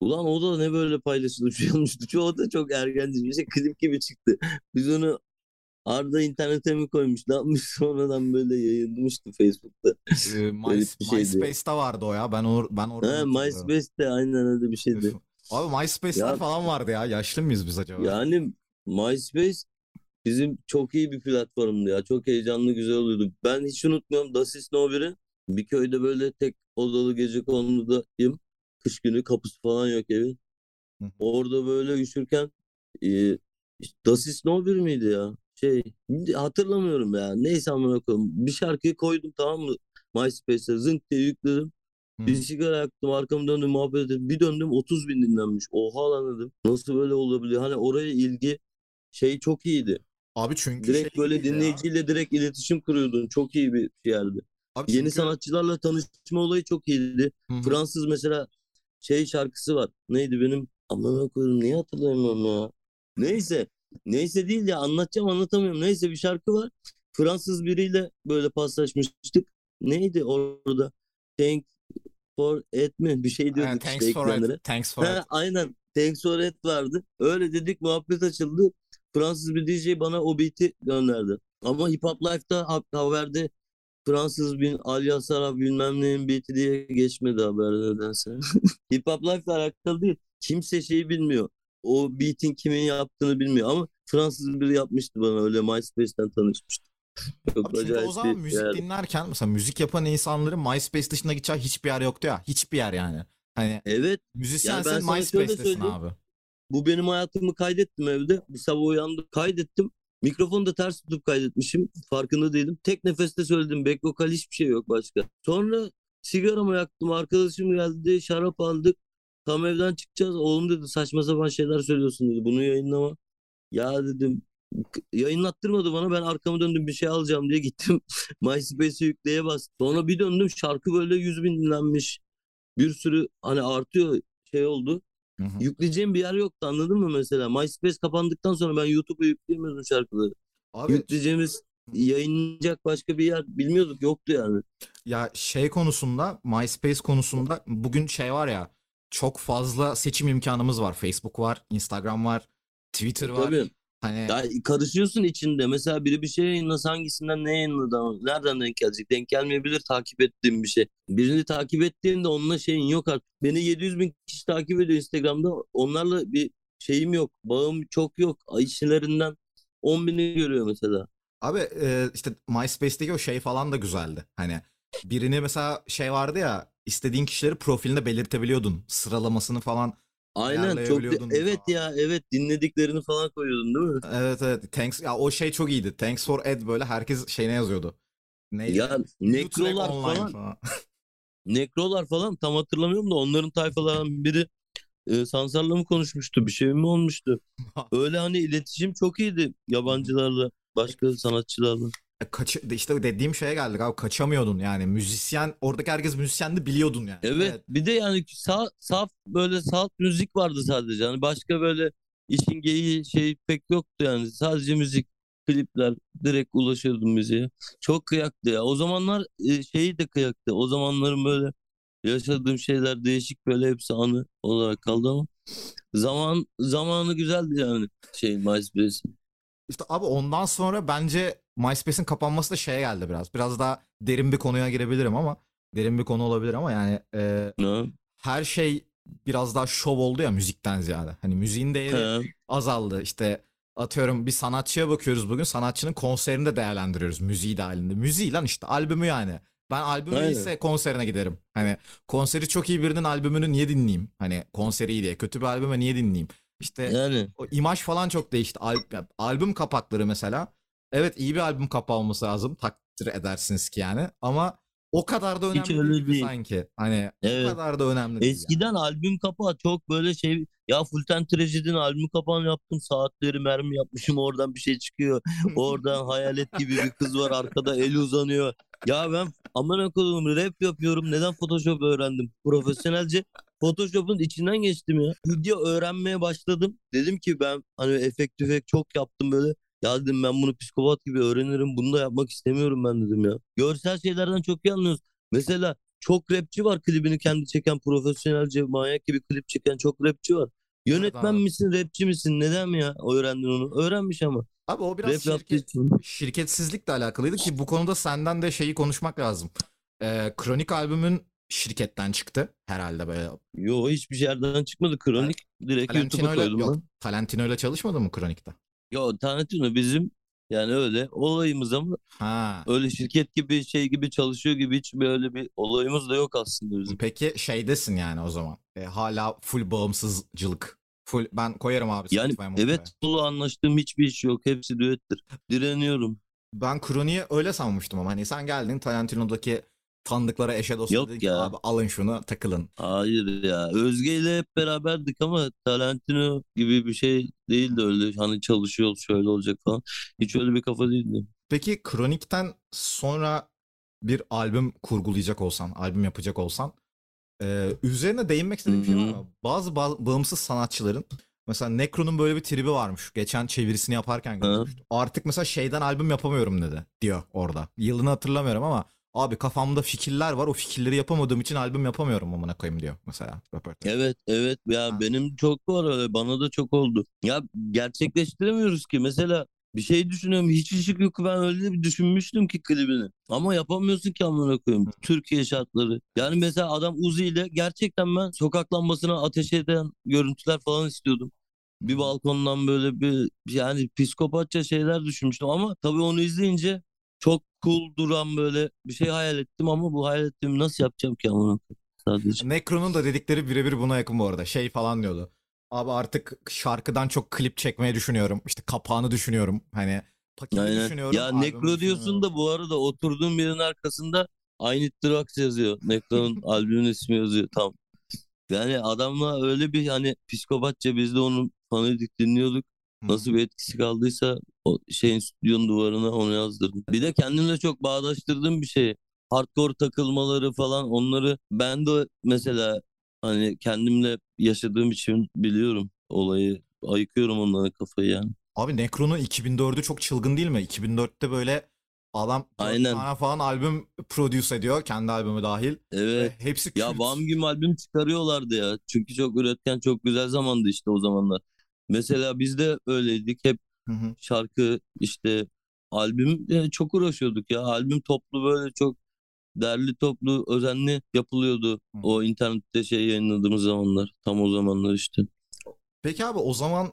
Ulan o da ne böyle paylaşılıp şey olmuştu. O da çok ergence bir şey. Klip gibi çıktı. Biz onu Arda internete mi koymuş? Ne yapmış? Sonradan böyle yayınlamıştı Facebook'ta. Ee, My. MySpace'te vardı o ya. Ben or ben orada Ha. MySpace'te aynen öyle bir şeydi. Abi MySpace'ler Ya- falan vardı ya. Yaşlı mıyız biz acaba? Yani MySpace bizim çok iyi bir platformdu ya. Çok heyecanlı, güzel oluyordu. Ben hiç unutmuyorum Dasis No 1'i. Bir köyde böyle tek odalı gece konudayım. Kış günü kapısı falan yok evin. Orada böyle üşürken e, Dasis No 1 miydi ya? Şey hatırlamıyorum ya. Neyse amına koyayım. Bir şarkıyı koydum tamam mı? MySpace'e zınk diye yükledim. Hı. Bir sigara yaktım arkamı döndüm muhabbet ettim. Bir döndüm 30 bin dinlenmiş. Oha lan dedim. Nasıl böyle olabiliyor? Hani oraya ilgi şey çok iyiydi. Abi çünkü Direkt şey böyle gibiydi ya. dinleyiciyle direkt iletişim kuruyordun. Çok iyi bir yerdi. Abi Yeni çünkü- sanatçılarla tanışma olayı çok iyiydi. Hı hı. Fransız mesela şey şarkısı var. Neydi benim? Aman koyayım niye hatırlayamıyorum ya. Neyse. Neyse değil ya anlatacağım anlatamıyorum. Neyse bir şarkı var. Fransız biriyle böyle paslaşmıştık. Neydi orada? Thank for et mi? Bir şey diyorduk işte thanks for ekranlara. it. Thanks for Ha, it. aynen. Thanks for it vardı. Öyle dedik muhabbet açıldı. Fransız bir DJ bana o beat'i gönderdi. Ama Hip Hop Life'da ha- haberde Fransız bin Alya Sara bilmem neyin beat'i diye geçmedi haber nedense. Hip Hop Life'la alakalı değil. Kimse şeyi bilmiyor. O beat'in kimin yaptığını bilmiyor ama Fransız biri yapmıştı bana öyle MySpace'ten tanışmıştım. Çok Abi çünkü o zaman bir müzik yer. dinlerken mesela müzik yapan insanların MySpace dışında gideceği hiçbir yer yoktu ya. Hiçbir yer yani. Hani Evet şöyle MySpace'tesin söyleyeyim. abi. Bu benim hayatımı kaydettim evde. Bir sabah uyandım kaydettim. Mikrofonu da ters tutup kaydetmişim. Farkında değilim. Tek nefeste söyledim. Back vokal hiçbir şey yok başka. Sonra sigaramı yaktım. Arkadaşım geldi. Şarap aldık. Tam evden çıkacağız. Oğlum dedi saçma sapan şeyler söylüyorsun dedi. Bunu yayınlama. Ya dedim "k- yayınlattırmadı bana. Ben arkamı döndüm bir şey alacağım diye gittim. MySpace'e yükleye bastım. Sonra bir döndüm şarkı böyle 100 bin dinlenmiş. Bir sürü hani artıyor şey oldu. Hı hı. Yükleyeceğim bir yer yoktu anladın mı mesela? MySpace kapandıktan sonra ben YouTube'a yükleyemiyordum şarkıları. Abi Yükleyeceğimiz yayınlayacak başka bir yer bilmiyorduk yoktu yani. ya şey konusunda MySpace konusunda bugün şey var ya çok fazla seçim imkanımız var. Facebook var, Instagram var, Twitter var. Tabii. Hani Ya karışıyorsun içinde. Mesela biri bir şey yayınlasa hangisinden ne yayınladı nereden denk gelecek? Denk gelmeyebilir takip ettiğim bir şey. Birini takip ettiğinde onunla şeyin yok artık. Beni 700 bin kişi takip ediyor Instagram'da. Onlarla bir şeyim yok. Bağım çok yok. İşçilerinden 10 bini görüyor mesela. Abi e, işte MySpace'teki o şey falan da güzeldi. Hani birini mesela şey vardı ya istediğin kişileri profilinde belirtebiliyordun. Sıralamasını falan. Aynen çok evet falan. ya evet dinlediklerini falan koyuyordun değil mi? Evet evet. Thanks ya o şey çok iyiydi. Thanks for Ed böyle herkes şeyine yazıyordu. Neydi? Ya nekrolar falan falan. nekrolar falan tam hatırlamıyorum da onların tayfalarından biri e, Sansar'la mı konuşmuştu bir şey mi olmuştu? Öyle hani iletişim çok iyiydi yabancılarla başka sanatçılarla. E, Kaç, işte dediğim şeye geldik abi kaçamıyordun yani müzisyen oradaki herkes müzisyendi biliyordun yani. Evet bir de yani sa saf böyle salt müzik vardı sadece hani başka böyle işin geyiği şey pek yoktu yani sadece müzik klipler direkt ulaşıyordum müziğe. Çok kıyaktı ya. O zamanlar e, şeyi de kıyaktı. O zamanların böyle yaşadığım şeyler değişik böyle hepsi anı olarak kaldı ama zaman zamanı güzeldi yani şey MySpace. İşte abi ondan sonra bence MySpace'in kapanması da şeye geldi biraz. Biraz daha derin bir konuya girebilirim ama derin bir konu olabilir ama yani e, Ne? her şey biraz daha şov oldu ya müzikten ziyade. Hani müziğin değeri He. azaldı. İşte atıyorum bir sanatçıya bakıyoruz bugün. Sanatçının konserini de değerlendiriyoruz müziği dahilinde. Müziği lan işte albümü yani. Ben albümü Aynen. ise konserine giderim. Hani konseri çok iyi birinin albümünü niye dinleyeyim? Hani konseri iyi diye. Kötü bir albüme niye dinleyeyim? İşte Yani o imaj falan çok değişti. Al- albüm kapakları mesela. Evet iyi bir albüm kapağı olması lazım. Takdir edersiniz ki yani. Ama o kadar da Hiç önemli öyle değil sanki. Hani o evet. kadar da önemli değil. yani. Eskiden albüm kapağı çok böyle şey ya Fulton Trajedy'nin albüm kapağını yaptım saatleri mermi yapmışım oradan bir şey çıkıyor oradan hayalet gibi bir kız var arkada eli uzanıyor ya ben aman koyayım rap yapıyorum neden Photoshop öğrendim profesyonelce Photoshop'un içinden geçtim ya video öğrenmeye başladım dedim ki ben hani efekt tüfek çok yaptım böyle ya dedim ben bunu psikopat gibi öğrenirim bunu da yapmak istemiyorum ben dedim ya görsel şeylerden çok iyi anlıyoruz mesela çok rapçi var klibini kendi çeken profesyonelce manyak gibi klip çeken çok rapçi var. Yönetmen misin rapçi misin neden mi ya öğrendin onu? Öğrenmiş ama. Abi o biraz Rap şirket, şirketsizlikle alakalıydı ki bu konuda senden de şeyi konuşmak lazım. Ee, Kronik albümün şirketten çıktı herhalde böyle. Yo hiçbir yerden çıkmadı. Kronik direkt YouTube'a Talentino'yla koydum yok. ben. Talentino'yla çalışmadın mı Kronik'te? Yo Tarantino bizim yani öyle olayımız ama Ha. öyle şirket gibi şey gibi çalışıyor gibi hiç böyle bir olayımız da yok aslında bizim. Peki şeydesin yani o zaman. E, hala full bağımsızcılık. Full ben koyarım abi Yani Spotify evet solo anlaştığım hiçbir iş yok. Hepsi düettir. Direniyorum. Ben Kronik'i öyle sanmıştım ama hani sen geldin Talentino'daki tanıdıklara eşe dosta Yok dedin ki ya. abi alın şunu takılın. Hayır ya. Özge ile hep beraberdik ama Tarantino gibi bir şey değildi öyle. Hani çalışıyoruz şöyle olacak falan. Hiç öyle bir kafa değildi. Peki Kronik'ten sonra bir albüm kurgulayacak olsan, albüm yapacak olsan e, üzerine değinmek istediğim bir şey var mı? Bazı ba- bağımsız sanatçıların mesela Necro'nun böyle bir tribi varmış. Geçen çevirisini yaparken görmüştüm. Artık mesela şeyden albüm yapamıyorum dedi diyor orada. Yılını hatırlamıyorum ama abi kafamda fikirler var. O fikirleri yapamadığım için albüm yapamıyorum amına koyayım diyor mesela röportaj. Evet evet ya Ha. benim çok var öyle bana da çok oldu. Ya gerçekleştiremiyoruz ki mesela bir şey düşünüyorum hiç ışık yok ben öyle bir düşünmüştüm ki klibini. Ama yapamıyorsun ki amına koyayım. Türkiye şartları. Yani mesela adam Uzi ile gerçekten ben sokak lambasına ateş eden görüntüler falan istiyordum. Bir balkondan böyle bir yani psikopatça şeyler düşünmüştüm ama tabii onu izleyince çok cool duran böyle bir şey hayal ettim ama bu hayal ettiğimi nasıl yapacağım ki amına sadece. Necro'nun da dedikleri birebir buna yakın bu arada. Şey falan diyordu. Abi artık şarkıdan çok klip çekmeyi düşünüyorum. İşte kapağını düşünüyorum. Hani paketi Aynen. düşünüyorum. Ya Necro diyorsun da bu arada oturduğum yerin arkasında Need Drugs yazıyor. Necro'nun albümün ismi yazıyor tam. Yani adamla öyle bir hani psikopatça biz de onun fanıydık dinliyorduk. Nasıl bir etkisi kaldıysa o şeyin stüdyonun duvarına onu yazdırdım. Bir de kendimle çok bağdaştırdığım bir şey. Hardcore takılmaları falan onları ben de mesela hani kendimle yaşadığım için biliyorum olayı. Ayıkıyorum onlara kafayı yani. Abi Necro'nun 2004'ü çok çılgın değil mi? 2004'te böyle adam Aynen. falan albüm produce ediyor. Kendi albümü dahil. Evet. Ve hepsi Ya kült. Bam Güm albüm çıkarıyorlardı ya. Çünkü çok üretken, çok güzel zamandı işte o zamanlar. Mesela biz de öyleydik. Hep Hı hı. şarkı işte albüm e, çok uğraşıyorduk ya. Albüm toplu böyle çok derli toplu özenli yapılıyordu. Hı. O internette şey yayınladığımız zamanlar. Tam o zamanlar işte. Peki abi o zaman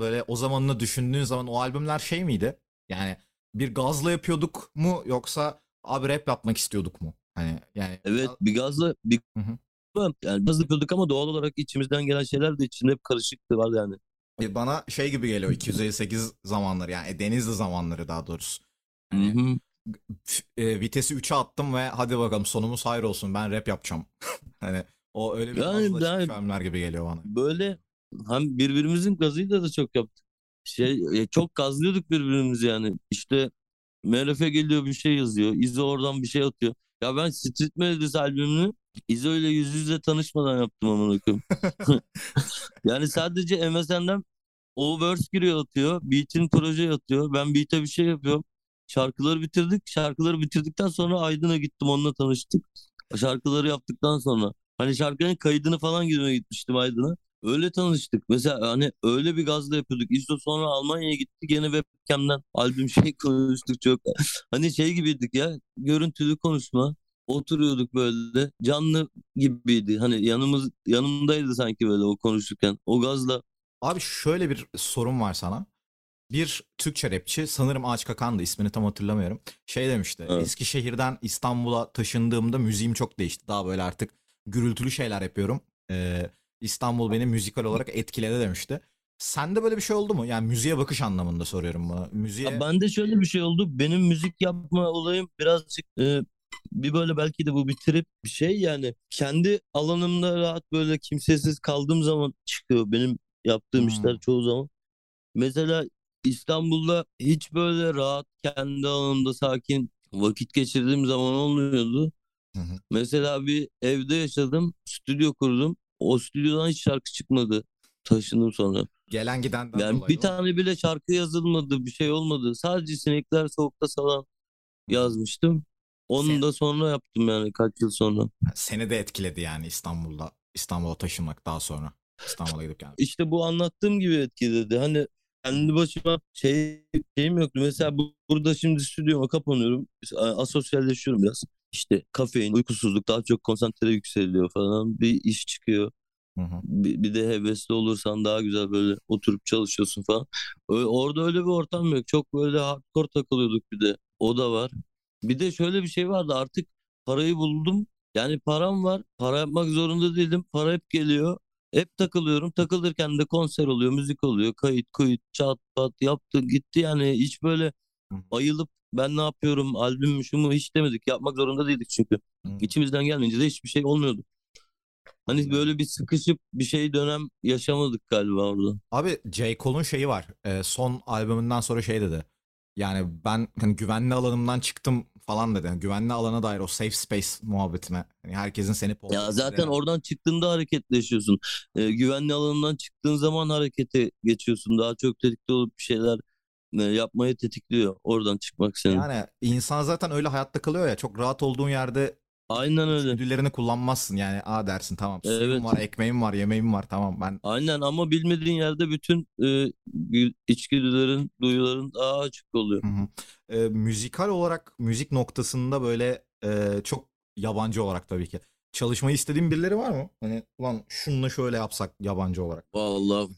böyle o zamanını düşündüğün zaman o albümler şey miydi? Yani bir gazla yapıyorduk mu yoksa abi rap yapmak istiyorduk mu? Hani yani Evet bir gazla bir Hı hı. yani gaz yapıyorduk ama doğal olarak içimizden gelen şeyler de içinde hep karışıktı var yani. E, bana şey gibi geliyor 258 zamanları yani Denizli zamanları daha doğrusu. Hı hı. F- e, vitesi 3'e attım ve hadi bakalım sonumuz hayır olsun ben rap yapacağım. hani o öyle bir Yani ben- albümler gibi geliyor bana. böyle hem birbirimizin gazıyla da çok yaptık. Şey e, çok gazlıyorduk birbirimizi yani. İşte MRF geliyor bir şey yazıyor. İzo oradan bir şey atıyor. Ya ben Street Melodies albümünü İzo ile yüz yüze tanışmadan yaptım amına koyayım. Yani sadece MSN'den o verse giriyor atıyor. Beat'in proje atıyor. Ben beat'e bir şey yapıyorum. Şarkıları bitirdik. Şarkıları bitirdikten sonra Aydın'a gittim onunla tanıştık. Şarkıları yaptıktan sonra. Hani şarkının kaydını falan girmeye gitmiştim Aydın'a. Öyle tanıştık. Mesela hani öyle bir gazla yapıyorduk. İso sonra Almanya'ya gitti. Gene webcam'den albüm şey konuştuk çok. Hani şey gibiydik ya. Görüntülü konuşma. Oturuyorduk böyle. Canlı gibiydi. Hani yanımız yanımdaydı sanki böyle o konuşurken. O gazla Abi şöyle bir sorum var sana. bir Türkçe rapçi sanırım Ağaç Kakan'dı ismini tam hatırlamıyorum. Şey demişti. Evet. Eskişehir'den İstanbul'a taşındığımda müziğim çok değişti. Daha böyle artık gürültülü şeyler yapıyorum. Ee, İstanbul beni müzikal olarak etkiledi demişti. Sende böyle bir şey oldu mu? Yani müziğe bakış anlamında soruyorum bunu. Müziğe Ya bende şöyle bir şey oldu. Benim müzik yapma olayım birazcık e, bir böyle belki de bu bir trip bir şey yani. Kendi alanımda rahat böyle kimsesiz kaldığım zaman çıkıyor benim yaptığım Hmm. işler çoğu zaman. Mesela İstanbul'da hiç böyle rahat kendi alanımda sakin vakit geçirdiğim zaman olmuyordu. Hı hı. Mesela bir evde yaşadım, stüdyo kurdum. O stüdyodan hiç şarkı çıkmadı. Taşındım sonra. gelen gidenden Yani bir tane bile şarkı yazılmadı, bir şey olmadı. Sadece Sinekler Soğukta Salan yazmıştım. Onu Sen- da sonra yaptım yani kaç yıl sonra. Seni de etkiledi yani İstanbul'da. İstanbul'a taşınmak daha sonra. İstanbul'a gidip gelmek. İşte bu anlattığım gibi etkiledi. Hani kendi başıma şey şeyim yoktu. Mesela bu, burada şimdi stüdyoma kapanıyorum. Asosyalleşiyorum biraz. İşte kafein, uykusuzluk daha çok konsantre yükseliyor falan. Bir iş çıkıyor. Hı hı. Bir, bir de hevesli olursan daha güzel böyle oturup çalışıyorsun falan. Ö- Orada öyle bir ortam yok. Çok böyle hardcore takılıyorduk bir de. O da var. Bir de şöyle bir şey vardı artık parayı buldum. Yani param var. Para yapmak zorunda değilim. Para hep geliyor. Hep takılıyorum. Takılırken de konser oluyor, müzik oluyor. Kayıt, kuyut, çat pat yaptı gitti yani. Hiç böyle ayılıp ben ne yapıyorum, albüm mü şu mu hiç demedik. Yapmak zorunda değildik çünkü. Hı. İçimizden gelmeyince de hiçbir şey olmuyordu. Hani böyle bir sıkışıp bir şey dönem yaşamadık galiba orada. Abi J. Cole'un şeyi var. Ee, son albümünden sonra şey dedi. Yani ben hani güvenli alanımdan çıktım falan dedi. Yani güvenli alana dair o safe space muhabbetine. Hani herkesin seni Ya zaten oradan çıktığında hareketleşiyorsun. Ee, güvenli alanından çıktığın zaman harekete geçiyorsun. Daha çok tetikte olup bir şeyler e, yapmayı tetikliyor. Oradan çıkmak senin. Yani insan zaten öyle hayatta kalıyor ya. Çok rahat olduğun yerde Aynen öyle. içgüdülerini kullanmazsın. Yani a dersin tamam suyum Evet. var, ekmeğim var, yemeğim var tamam ben Aynen ama bilmediğin yerde bütün e, gü- içgüdülerin, duyuların daha açık oluyor. Hı hı. Ee, müzikal olarak müzik noktasında böyle e, çok yabancı olarak tabii ki. Çalışmayı istediğin birileri var mı? Hani ulan şununla şöyle yapsak yabancı olarak. Vallahi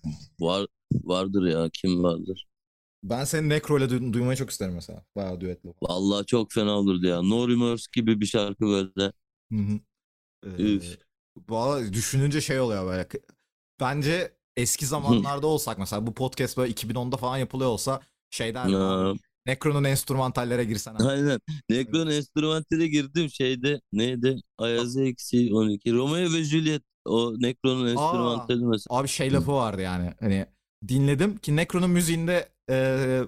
var vardır ya kim vardır. Ben seni Necro ile duy- duymayı çok isterim mesela. Bayağı düetli. Vallahi çok fena olurdu ya. No Remorse gibi bir şarkı böyle. Hı hı. Ee, Üf. Valla düşününce şey oluyor böyle. Bence eski zamanlarda olsak mesela bu podcast böyle 2010'da falan yapılıyor olsa şey derdim Ya, abi. Necro'nun enstrümantallere girsen abi. Aynen. Necron enstrümantale girdim şeyde neydi? Ayaz eksi 12. Romeo ve Juliet o Necron'un enstrümantali mesela. Abi şey lafı vardı yani hani dinledim ki Necro'nun müziğinde e,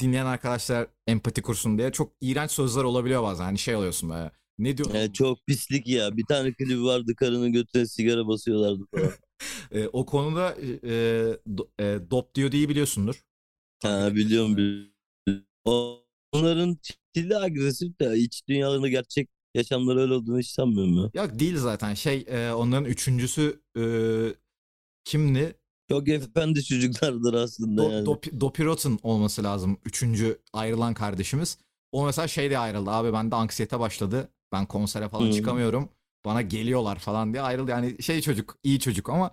dinleyen arkadaşlar empati kursun diye çok iğrenç sözler olabiliyor bazen. Hani şey oluyorsun böyle. Ne diyor? Yani çok pislik ya. Bir tane klibi vardı karının götüne sigara basıyorlardı falan. E, o konuda e, do, e, Dop diyor diye biliyorsundur. ha biliyorum biliyorum. Onların stili agresif de iç dünyalarında gerçek yaşamları öyle olduğunu hiç sanmıyorum ya. Ya değil zaten şey e, onların üçüncüsü e, kimdi? Çok efendi çocuklardır aslında Do, yani. Dop- Dopirot'un olması lazım. Üçüncü ayrılan kardeşimiz. O mesela şey diye ayrıldı. Abi bende anksiyete başladı. Ben konsere falan Hı. çıkamıyorum. Bana geliyorlar falan diye ayrıldı. Yani şey çocuk, iyi çocuk ama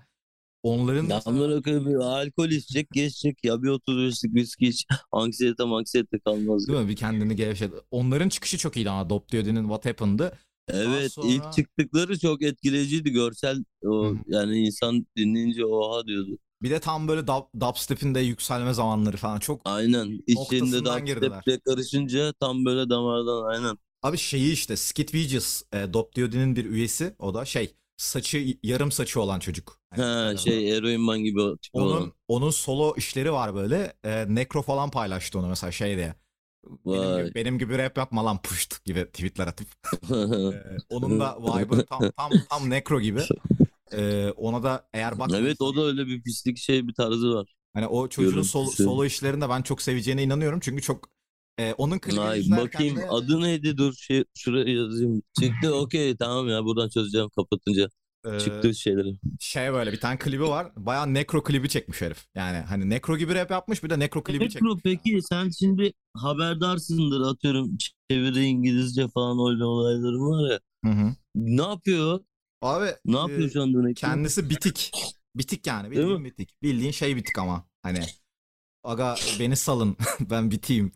onların Ya mesela- bir alkol içecek geçecek ya bir 30 viski iç anksiyete anksiyete kalmaz. değil mi? Bir kendini gevşedi. Onların çıkışı çok iyiydi ama Dop Diyodi'nin What Happened'ı. Evet sonra- ilk çıktıkları çok etkileyiciydi görsel o hı. yani insan dinleyince oha diyordu. Bir de tam böyle dub, dubstep'in de yükselme zamanları falan çok Aynen içinde Noktasından girdiler. dubstep'le karışınca tam böyle damardan aynen. Abi şeyi işte Skid Vicious e, Dop Diyodi'nin bir üyesi o da şey saçı yarım saçı olan çocuk. Hani, Ha e, şey Eroin Man gibi o tip onun olan. onun solo işleri var böyle. E, Necro falan paylaştı onu mesela şey diye. Benim Vay. gibi, benim gibi rap yapma lan puşt gibi tweetler atıp. E, onun da vibe'ı tam tam tam Necro gibi. E, ona da eğer bak evet o da öyle bir pislik şey bir tarzı var. hani o çocuğun solo, görüntüsü. solo işlerinde ben çok seveceğine inanıyorum çünkü çok e, onun klibini Ay bakayım de- adı neydi dur şey, şuraya yazayım. Çıktı okey tamam ya buradan çözeceğim kapatınca. e, Çıktı şeyleri. şey böyle bir tane klibi var. Bayağı necro klibi çekmiş herif. Yani hani necro gibi rap yapmış bir de necro klibi çekmiş. Necro peki sen şimdi haberdarsındır atıyorum çeviri İngilizce falan öyle olayların var ya. Hı hı. Ne yapıyor? Abi Ne e, yapıyor şu anda Necro? kendisi bitik. Bitik yani bildiğin bitik. Bildiğin şey bitik ama hani aga beni salın ben biteyim.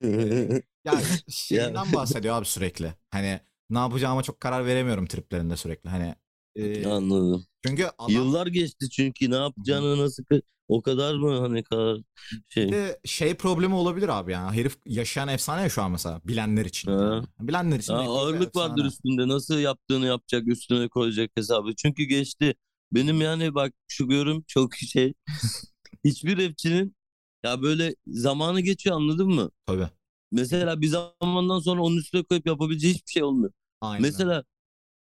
Ya şeyden bahsediyor abi sürekli. Hani ne yapacağıma çok karar veremiyorum triplerinde sürekli. Hani e, Anladım. çünkü adam Yıllar geçti çünkü ne yapacağını nasıl o kadar mı hani kadar şey. De şey problemi olabilir abi ya. Herif yaşayan efsane ya şu an mesela bilenler için. Ha. Yani. Bilenler için. Bir ağırlık vardır üstünde. Nasıl yaptığını yapacak, üstüne koyacak hesabı. Çünkü geçti. Benim yani bak şu görüm çok şey. Hiçbir rapçinin ya böyle zamanı geçiyor anladın mı? Tabii. Mesela bir zamandan sonra onun üstüne koyup yapabileceği hiçbir şey olmuyor. Aynen. Mesela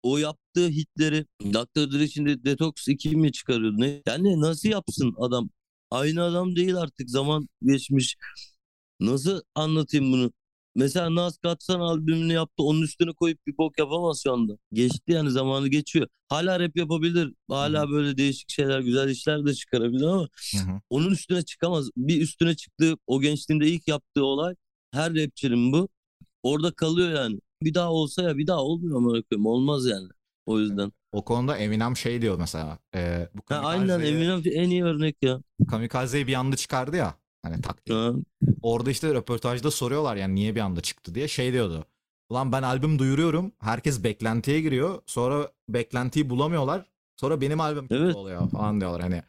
o yaptığı hitleri Dr. Dre şimdi Detox 2 mi çıkarıyordu ne? Yani nasıl yapsın adam? Aynı adam değil artık zaman geçmiş. Nasıl anlatayım bunu? Mesela Nas Katsan albümünü yaptı. Onun üstüne koyup bir bok yapamaz şu anda. Geçti yani zamanı geçiyor. Hala rap yapabilir. Hala böyle değişik şeyler, güzel işler de çıkarabilir ama onun üstüne çıkamaz. Bir üstüne çıktığı o gençliğinde ilk yaptığı olay her rapçinin bu. Orada kalıyor yani. Bir daha olsa ya bir daha olmuyor koyayım. Olmaz yani. O yüzden. O konuda Eminem şey diyor mesela. E, bu Ha, aynen Eminem en iyi örnek ya. Kamikaze'yi bir anda çıkardı ya. Hani tak diye. Ha, Orada işte röportajda soruyorlar yani niye bir anda çıktı diye. Şey diyordu. Ulan ben albüm duyuruyorum. Herkes beklentiye giriyor. Sonra beklentiyi bulamıyorlar. Sonra benim albüm Evet. oluyor falan diyorlar. Hani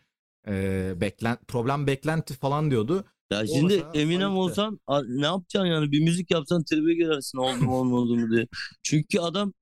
e, beklen problem beklenti falan diyordu. Ya şimdi mesela Eminem ayıptı. olsan ne yapacaksın yani? Bir müzik yapsan tribe girersin oldu mu olmadı mı diye. Çünkü adam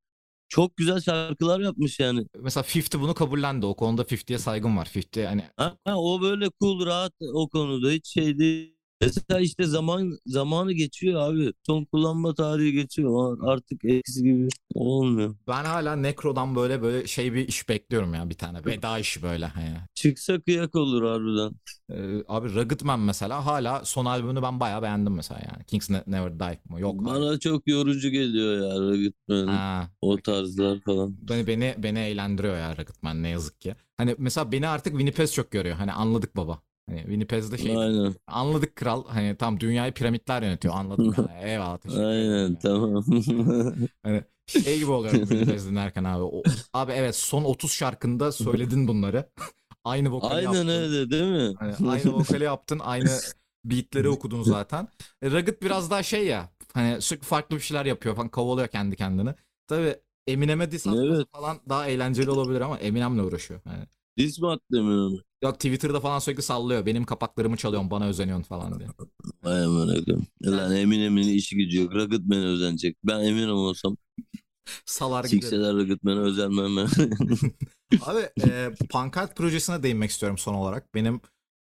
çok güzel şarkılar yapmış yani. Mesela 50 bunu kabullendi. O konuda 50'ye saygım var. 50 hani Ha, ha, o böyle cool rahat o konuda hiç şey değil. Mesela işte zaman zamanı geçiyor abi. Son kullanma tarihi geçiyor. Artık eskisi gibi olmuyor. ben hala Necro'dan böyle böyle şey bir iş bekliyorum ya bir tane. Veda işi böyle hani. Çıksa kıyak olur harbiden. Ee, abi Rugged Man mesela hala son albümünü ben bayağı beğendim mesela yani. Kings Ne- Never Die mı? Yok. abi. Bana çok yorucu geliyor ya Rugged Man, Ha, o tarzlar falan. beni, beni beni eğlendiriyor ya Rugged Man ne yazık ki. Hani mesela beni artık Winnipez çok görüyor. Hani anladık baba. Hani Winnipez'de şey Aynen. anladık kral. Hani tam dünyayı piramitler yönetiyor. Anladık. yani. Eyvallah teşekkür ederim. Aynen tamam. Hani şey gibi oluyorum Winnipez dinlerken abi. O- abi evet son 30 şarkında söyledin bunları. aynı vokali Aynen yaptın. öyle değil mi? Hani aynı vokali yaptın, aynı beatleri okudun zaten. E, Rugged biraz daha şey ya. Hani sürekli farklı bir şeyler yapıyor falan, kovalıyor kendi kendini. Tabii Eminem'e diss Evet. falan daha eğlenceli olabilir ama Eminem'le uğraşıyor. Yani. Diz mi attı Eminem'e? Yok Twitter'da falan sürekli sallıyor. Benim kapaklarımı çalıyorsun, bana özeniyorsun falan diye. Vay amına koyayım. Lan Eminem'in işi gücü yok. Rugged Man'e özenecek. Ben Eminem olsam Salar giderim. sikseler Rugged Man'e özenmem ben. Abi e, Pankart projesine değinmek istiyorum son olarak. Benim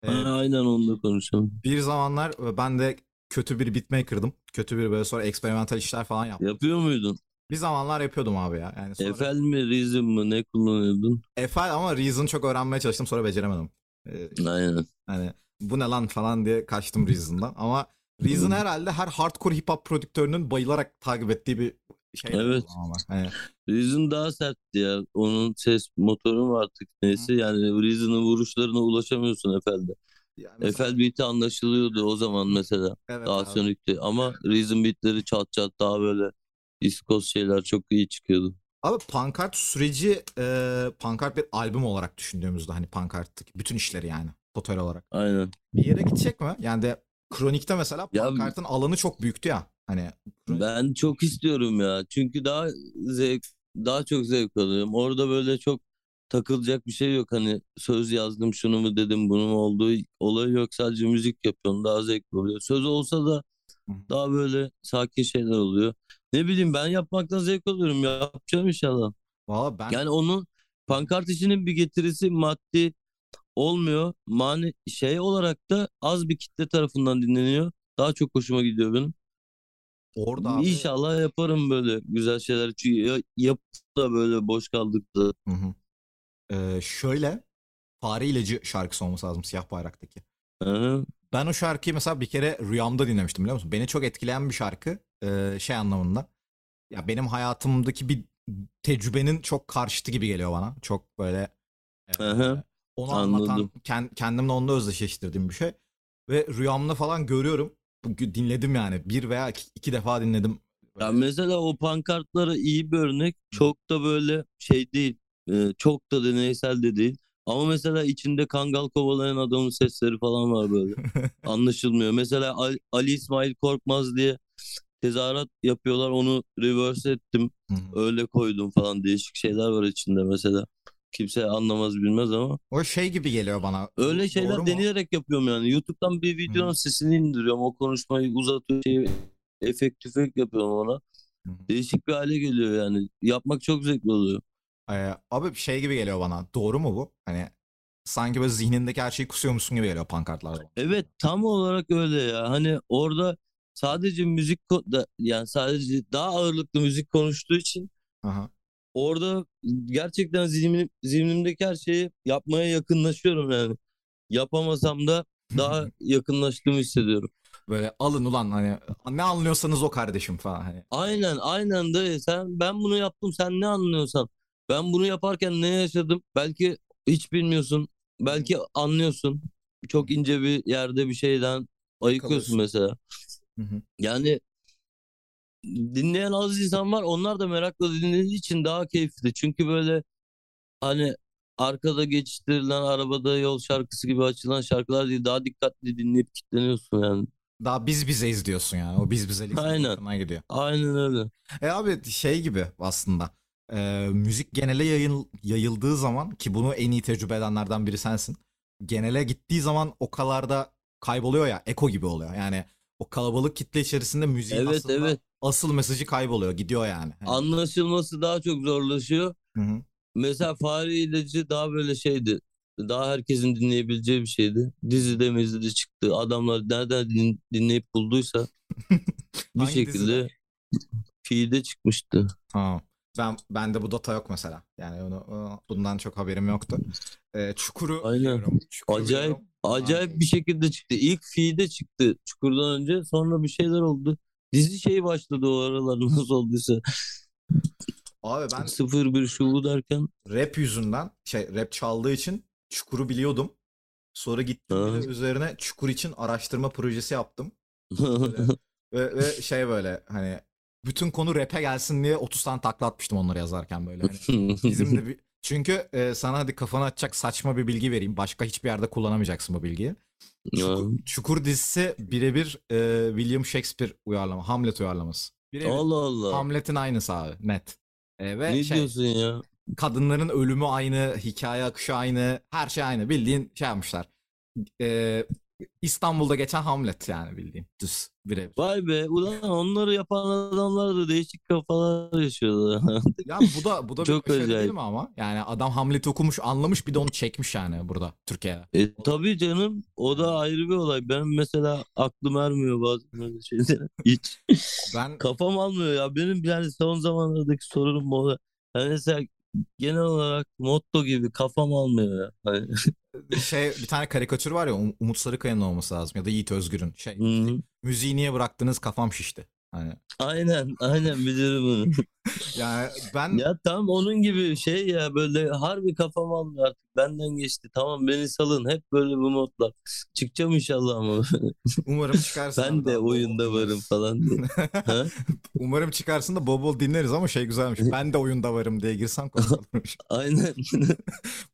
e, Aynen onu da konuşalım. bir zamanlar ben de kötü bir beatmaker'dım. Kötü bir böyle sonra eksperimental işler falan yaptım. Yapıyor muydun? Bir zamanlar yapıyordum abi ya. Yani sonra... Efel mi, Reason mı ne kullanıyordun? Eiffel ama Reason çok öğrenmeye çalıştım sonra beceremedim. Ee, Aynen. hani bu ne lan falan diye kaçtım Reason'dan. Ama Reason herhalde her hardcore hip hop prodüktörünün bayılarak takip ettiği bir şey. Evet. Hani, Reason daha sertti ya. Onun ses motoru mu artık neyse yani Reason'ın vuruşlarına ulaşamıyorsun Efel'de. yani mesela- Efel beat'i anlaşılıyordu o zaman mesela. evet Daha abi. sönüktü ama Reason beatleri çat çat daha böyle iskos şeyler çok iyi çıkıyordu. Abi pankart süreci e, pankart bir albüm olarak düşündüğümüzde hani pankarttaki bütün işleri yani total olarak. Aynen. Bir yere gidecek mi? Yani de Kronik'te mesela Ya- pankartın alanı çok büyüktü ya. Hani Ben çok istiyorum ya. Çünkü daha zevk daha çok zevk alıyorum. Orada böyle çok takılacak bir şey yok. Hani söz yazdım şunu mu dedim bunu mu olduğu olay yok. Sadece müzik yapıyorum. Daha zevkli oluyor. Söz olsa da daha böyle sakin şeyler oluyor. Ne bileyim ben yapmaktan zevk alıyorum. Yapacağım inşallah. Valla ben Yani onun pankart işinin bir getirisi maddi olmuyor. Mani şey olarak da az bir kitle tarafından dinleniyor. Daha çok hoşuma gidiyor benim. orada abi, İnşallah yaparım böyle güzel şeyler. Çünkü ya- yapıp da böyle boş kaldık da. Hı hı. Ee, şöyle Fare İlacı şarkısı olması lazım Siyah Bayrak'taki. Hı. Ben o şarkıyı mesela bir kere rüyamda dinlemiştim biliyor musun? Beni çok etkileyen bir şarkı şey anlamında. Ya benim hayatımdaki bir tecrübenin çok karşıtı gibi geliyor bana. Çok böyle e, onu Anladım. anlatan, kend, kendimle onunla özdeşleştirdiğim bir şey. Ve rüyamda falan görüyorum. Dinledim yani. Bir veya iki, defa dinledim. Ya mesela o pankartlara iyi bir örnek. Çok da böyle şey değil. Çok da deneysel de değil. Ama mesela içinde kangal kovalayan adamın sesleri falan var böyle. Anlaşılmıyor. Mesela Ali, Ali İsmail Korkmaz diye tezahürat yapıyorlar. Onu reverse ettim. Öyle koydum falan. Değişik şeyler var içinde mesela. Kimse anlamaz bilmez ama. O şey gibi geliyor bana. Öyle Doğru şeyler mu? deneyerek yapıyorum yani. YouTube'dan bir videonun sesini indiriyorum. O konuşmayı uzatıyorum. Şey, efekt tüfek yapıyorum ona. Hı. Değişik bir hale geliyor yani. Yapmak çok zevkli oluyor. Ee, abi şey gibi geliyor bana. Doğru mu bu? Hani sanki böyle zihnindeki her şeyi kusuyormuşsun gibi geliyor pankartlarda. Evet tam olarak öyle ya. Hani orada sadece müzik da yani sadece daha ağırlıklı müzik konuştuğu için Aha. orada gerçekten zihnim, zihnimdeki her şeyi yapmaya yakınlaşıyorum yani. Yapamasam da daha yakınlaştığımı hissediyorum. Böyle alın ulan hani ne anlıyorsanız o kardeşim falan hani. Aynen aynen dayı sen ben bunu yaptım sen ne anlıyorsan. Ben bunu yaparken ne yaşadım belki hiç bilmiyorsun belki anlıyorsun. Çok ince bir yerde bir şeyden ayıkıyorsun mesela. Hı hı. Yani dinleyen az insan var. Onlar da merakla dinlediği için daha keyifli. Çünkü böyle hani arkada geçiştirilen arabada yol şarkısı gibi açılan şarkılar değil. Daha dikkatli dinleyip kitleniyorsun yani. Daha biz bizeyiz diyorsun yani. O biz bizelik Aynen. gidiyor. Aynen öyle. E abi şey gibi aslında. E, müzik genele yayıl, yayıldığı zaman ki bunu en iyi tecrübe edenlerden biri sensin. Genele gittiği zaman o kadar da kayboluyor ya. Eko gibi oluyor. Yani o kalabalık kitle içerisinde müziğin Evet aslında evet. asıl mesajı kayboluyor. Gidiyor yani. Hani. Anlaşılması daha çok zorlaşıyor. Hı hı. Mesela Fare İlacı daha böyle şeydi. Daha herkesin dinleyebileceği bir şeydi. Dizide mizide çıktı. Adamlar nereden din- dinleyip bulduysa bir şekilde dizide? feed'e çıkmıştı. Ha. Ben bende bu data yok mesela. Yani onu, bundan çok haberim yoktu. E, Çukur'u Aynen. biliyorum. Çukur'u Acayip biliyorum. acayip bir şekilde çıktı. İlk feed'e çıktı Çukur'dan önce. Sonra bir şeyler oldu. Dizi şeyi başladı o aralar nasıl olduysa. Abi ben 01 şubu derken. rap yüzünden şey rap çaldığı için Çukur'u biliyordum. Sonra gittim bir üzerine Çukur için araştırma projesi yaptım. Ve, ve şey böyle hani bütün konu rap'e gelsin diye 30 tane takla atmıştım onları yazarken böyle. Hani bizim de bir... Çünkü e, sana hadi kafanı açacak saçma bir bilgi vereyim. Başka hiçbir yerde kullanamayacaksın bu bilgiyi. Çukur, Çukur dizisi birebir e, William Shakespeare uyarlama, Hamlet uyarlaması. Birebir. Allah Allah. Hamlet'in aynısı abi net. E, ve Ne şey, diyorsun ya? kadınların ölümü aynı, hikaye akışı aynı, her şey aynı. Bildiğin şey yapmışlar. E, İstanbul'da geçen Hamlet yani bildiğin. Düz birebir. Vay be ulan onları yapan adamlar da değişik kafalar yaşıyorlar. Ya bu da bu da bir Çok başarı değil acayip. mi ama? Yani adam Hamlet'i okumuş, anlamış bir de onu çekmiş yani burada Türkiye'de. E tabii canım o da ayrı bir olay. Ben mesela aklım ermiyor bazen böyle şeylere. Hiç Ben kafam almıyor ya. Benim yani son zamanlardaki sorunum o. Yani mesela genel olarak motto gibi kafam almıyor ya. Şey bir tane karikatür var ya Um- Umut Sarıkaya'nın olması lazım ya da Yiğit Özgür'ün. Şey hı hı. müziği niye bıraktınız kafam şişti. Hani Aynen aynen bilirim bunu. yani ben Ya tam onun gibi şey ya böyle harbi kafam almıyor artık. Benden geçti. Tamam beni salın. Hep böyle bu modlar. Çıkacağım inşallah ama. umarım çıkarsın. Ben de bol bol oyunda dinleriz. varım falan diye. Umarım çıkarsın da bol bol dinleriz ama şey güzelmiş. Ben de oyunda varım diye girsen konuşulurmuş. Aynen.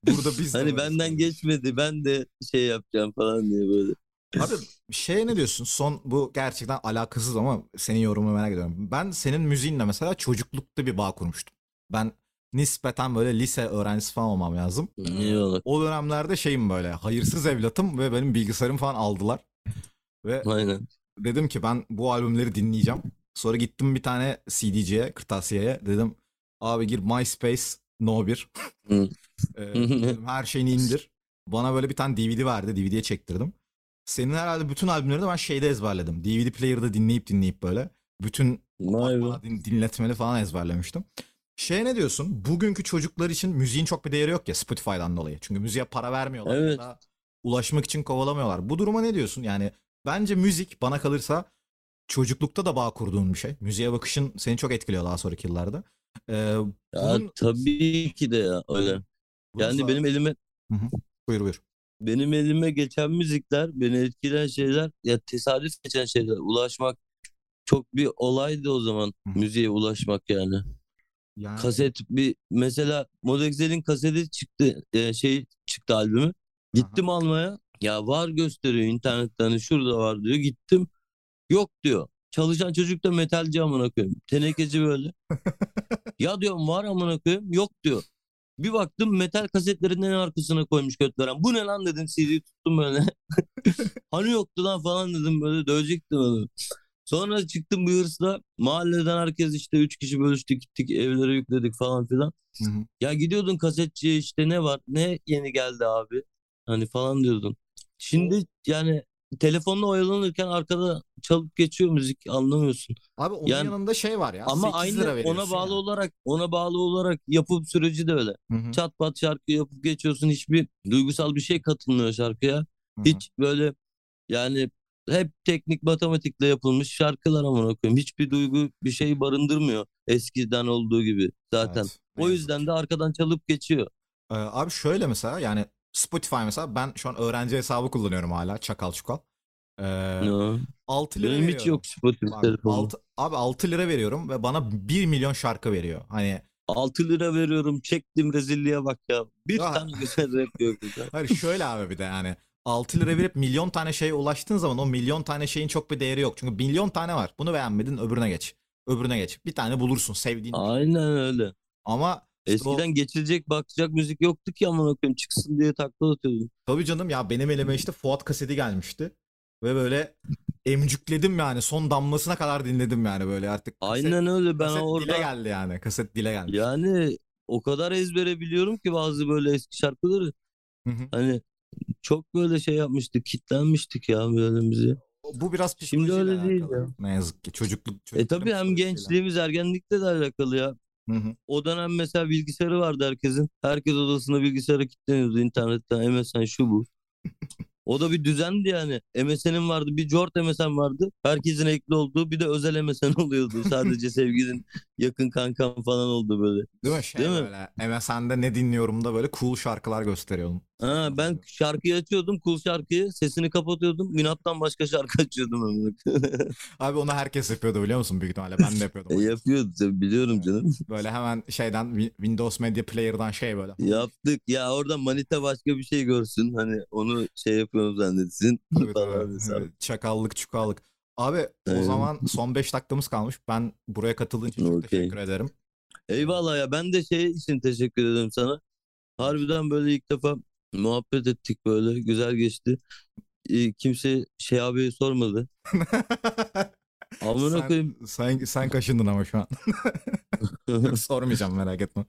Burada biz Hani benden geçmedi. Ben de şey yapacağım falan diye böyle. Abi şeye ne diyorsun? Son bu gerçekten alakasız ama senin yorumunu merak ediyorum. Ben senin müziğinle mesela çocuklukta bir bağ kurmuştum. Ben nispeten böyle lise öğrencisi falan olmam lazım. Eyvallah. O dönemlerde şeyim böyle hayırsız evlatım ve benim bilgisayarım falan aldılar. Ve Aynen. dedim ki ben bu albümleri dinleyeceğim. Sonra gittim bir tane CD'ciye, kırtasiyeye. Dedim abi gir MySpace No 1. Hı. Ee, dedim, her şeyini indir. Bana böyle bir tane DVD verdi. DVD'ye çektirdim. Senin herhalde bütün albümlerini ben şeyde ezberledim. DVD player'da dinleyip dinleyip böyle. Bütün din- dinletmeli falan ezberlemiştim. Şey ne diyorsun? Bugünkü çocuklar için müziğin çok bir değeri yok ya Spotify'dan dolayı. Çünkü müziğe para vermiyorlar Evet. ulaşmak için kovalamıyorlar. Bu duruma ne diyorsun? Yani bence müzik bana kalırsa çocuklukta da bağ kurduğun bir şey. Müziğe bakışın seni çok etkiliyor daha sonraki yıllarda. Ee, Ya bunun- tabii ki de ya öyle. bunun Yani sa- benim elime Buyur buyur. Benim elime geçen müzikler, beni etkileyen şeyler ya tesadüf geçen şeyler. Ulaşmak çok bir olaydı o zaman Hı müziğe ulaşmak yani. Yani, Kaset bir mesela Modexel'in kaseti çıktı e, şey çıktı albümü. Gittim almaya. Ya var gösteriyor internetten hani şurada var diyor. Gittim. Yok diyor. Çalışan çocuk da metalci amına koyayım. Tenekeci böyle. ya diyorum var amına koyayım. Yok diyor. Bir baktım metal kasetlerin en arkasına koymuş göt veren. Bu ne lan dedim CD'yi tuttum böyle. hani yoktu lan falan dedim böyle dövecektim onu. Sonra çıktım bu hırsla mahalleden herkes işte üç kişi bölüştük gittik evlere yükledik falan filan. Hı hı. Ya gidiyordun kasetçiye işte ne var ne yeni geldi abi hani falan diyordun. Şimdi yani telefonla oyalanırken arkada çalıp geçiyor müzik anlamıyorsun. Abi onun Yani- yanında şey var ya. Ama 8 lira aynı ona bağlı ya. olarak ona bağlı olarak yapım süreci de öyle. Hı hı, Çat pat şarkı yapıp geçiyorsun hiçbir duygusal bir şey katılmıyor şarkıya. hı hı. Hiç böyle yani hep teknik matematikle yapılmış şarkılar amına koyayım. Hiçbir duygu bir şey barındırmıyor eskiden olduğu gibi zaten. Evet, O yüzden de arkadan çalıp geçiyor. Ee, abi şöyle mesela yani Spotify mesela ben şu an öğrenci hesabı kullanıyorum hala çakal çukal. Ee, Ya. 6 lira Benim hiç yok Spotify Bak, telefonum. altı- abi 6 lira veriyorum ve bana 1 milyon şarkı veriyor. Hani 6 lira veriyorum. Çektim rezilliğe bak ya. Bir Ya. tane güzel rap yok. hayır şöyle abi bir de yani 6 lira verip milyon tane şeye ulaştığın zaman o milyon tane şeyin çok bir değeri yok. Çünkü milyon tane var. Bunu beğenmedin öbürüne geç. Öbürüne geç. Bir tane bulursun sevdiğin. Aynen öyle. Ama işte o- Eskiden geçilecek bakacak müzik yoktu ki amına koyayım çıksın diye takla atıyordum. Tabii canım ya benim elime işte Fuat kaseti gelmişti. Ve böyle emcükledim yani son damlasına kadar dinledim yani böyle artık. kaset- Aynen öyle ben kaset dile orada geldi yani. Kaset dile geldi. yani o kadar ezbere biliyorum ki bazı böyle eski şarkıları. Hı hı. Hani çok böyle şey yapmıştık, kitlenmiştik ya müziğe. Bu biraz Şimdi öyle değil alakalı. ya. Ne yazık ki çocukluk. E çocukların tabii hem psikolojisiyle. gençliğimiz, ergenlikle de alakalı ya. Hı hı. O dönem mesela bilgisayarı vardı herkesin. Herkes odasında bilgisayara kilitleniyordu internetten. MSN şu bu. O da bir düzendi yani. MSN'in vardı. Bir Jort MSN vardı. Herkesin ekli olduğu bir de özel MSN oluyordu. Sadece sevgilin yakın kankan falan oldu böyle. Değil mi? Şey Değil mi? böyle MSN'de ne dinliyorum da böyle cool şarkılar gösteriyorum. Ha, ben şarkıyı açıyordum. Cool şarkıyı. Sesini kapatıyordum. Minattan başka şarkı açıyordum. Abi onu herkes yapıyordu biliyor musun büyük ihtimalle. Ben de yapıyordum. e, yapıyordu tabii biliyorum canım. Böyle hemen şeyden Wi- Windows Media Player'dan şey böyle. Yaptık. Ya orada manita başka bir şey görsün. Hani onu şey yapıyorum zannetsin. Tabii, tabii. Çakallık çukallık. Abi o zaman son 5 dakikamız kalmış. Ben buraya katıldığın için çok Okey. teşekkür ederim. Eyvallah ya ben de şey için teşekkür ederim sana. Harbiden böyle ilk defa muhabbet ettik böyle güzel geçti. Ee, kimse şey abi sormadı. Amına sen, koyayım. sen, sen kaşındın ama şu an. Sormayacağım merak etme.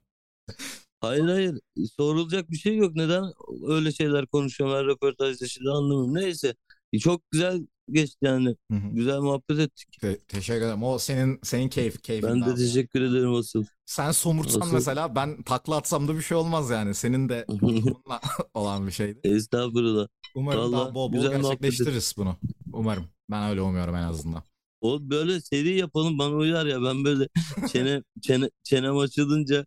hayır hayır sorulacak bir şey yok. Neden öyle şeyler konuşuyorum her röportajda şimdi anlamıyorum. Neyse çok güzel geçti yani. Hı hı. Güzel muhabbet ettik. Te- teşekkür ederim. O senin senin keyif keyfin Ben de abi teşekkür ederim asıl. Sen somurtsan Asıl- mesela ben takla atsam da bir şey olmaz yani. Senin de bununla olan bir şeydi. Estağfurullah. Umarım daha Vallahi bol bol güzel muhabbet gerçekleştiririz bunu. Umarım. Ben öyle umuyorum en azından. O böyle seri yapalım bana uyar ya ben böyle çene çene çenem açılınca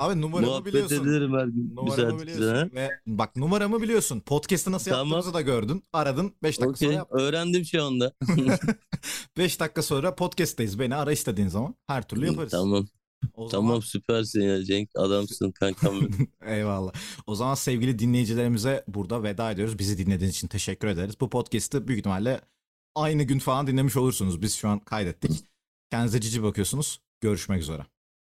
Abi numaramı muhabbet biliyorsun. ederim her gün Numaramı müsaitse, biliyorsun. ha? Ve bak numaramı biliyorsun. Podcast'ı nasıl Tamam. yaptığımızı da gördün. Aradın. 5 dakika sonra Okey yap. öğrendim şu anda. 5 dakika sonra podcast'teyiz. Beni ara istediğin zaman. Her türlü yaparız. Tamam O tamam zaman süpersin ya Cenk adamsın kankam. benim. eyvallah. O zaman sevgili dinleyicilerimize burada veda ediyoruz. Bizi dinlediğiniz için teşekkür ederiz. Bu podcast'ı büyük ihtimalle aynı gün falan dinlemiş olursunuz. Biz şu an kaydettik. Kendinize cici bakıyorsunuz. Görüşmek üzere.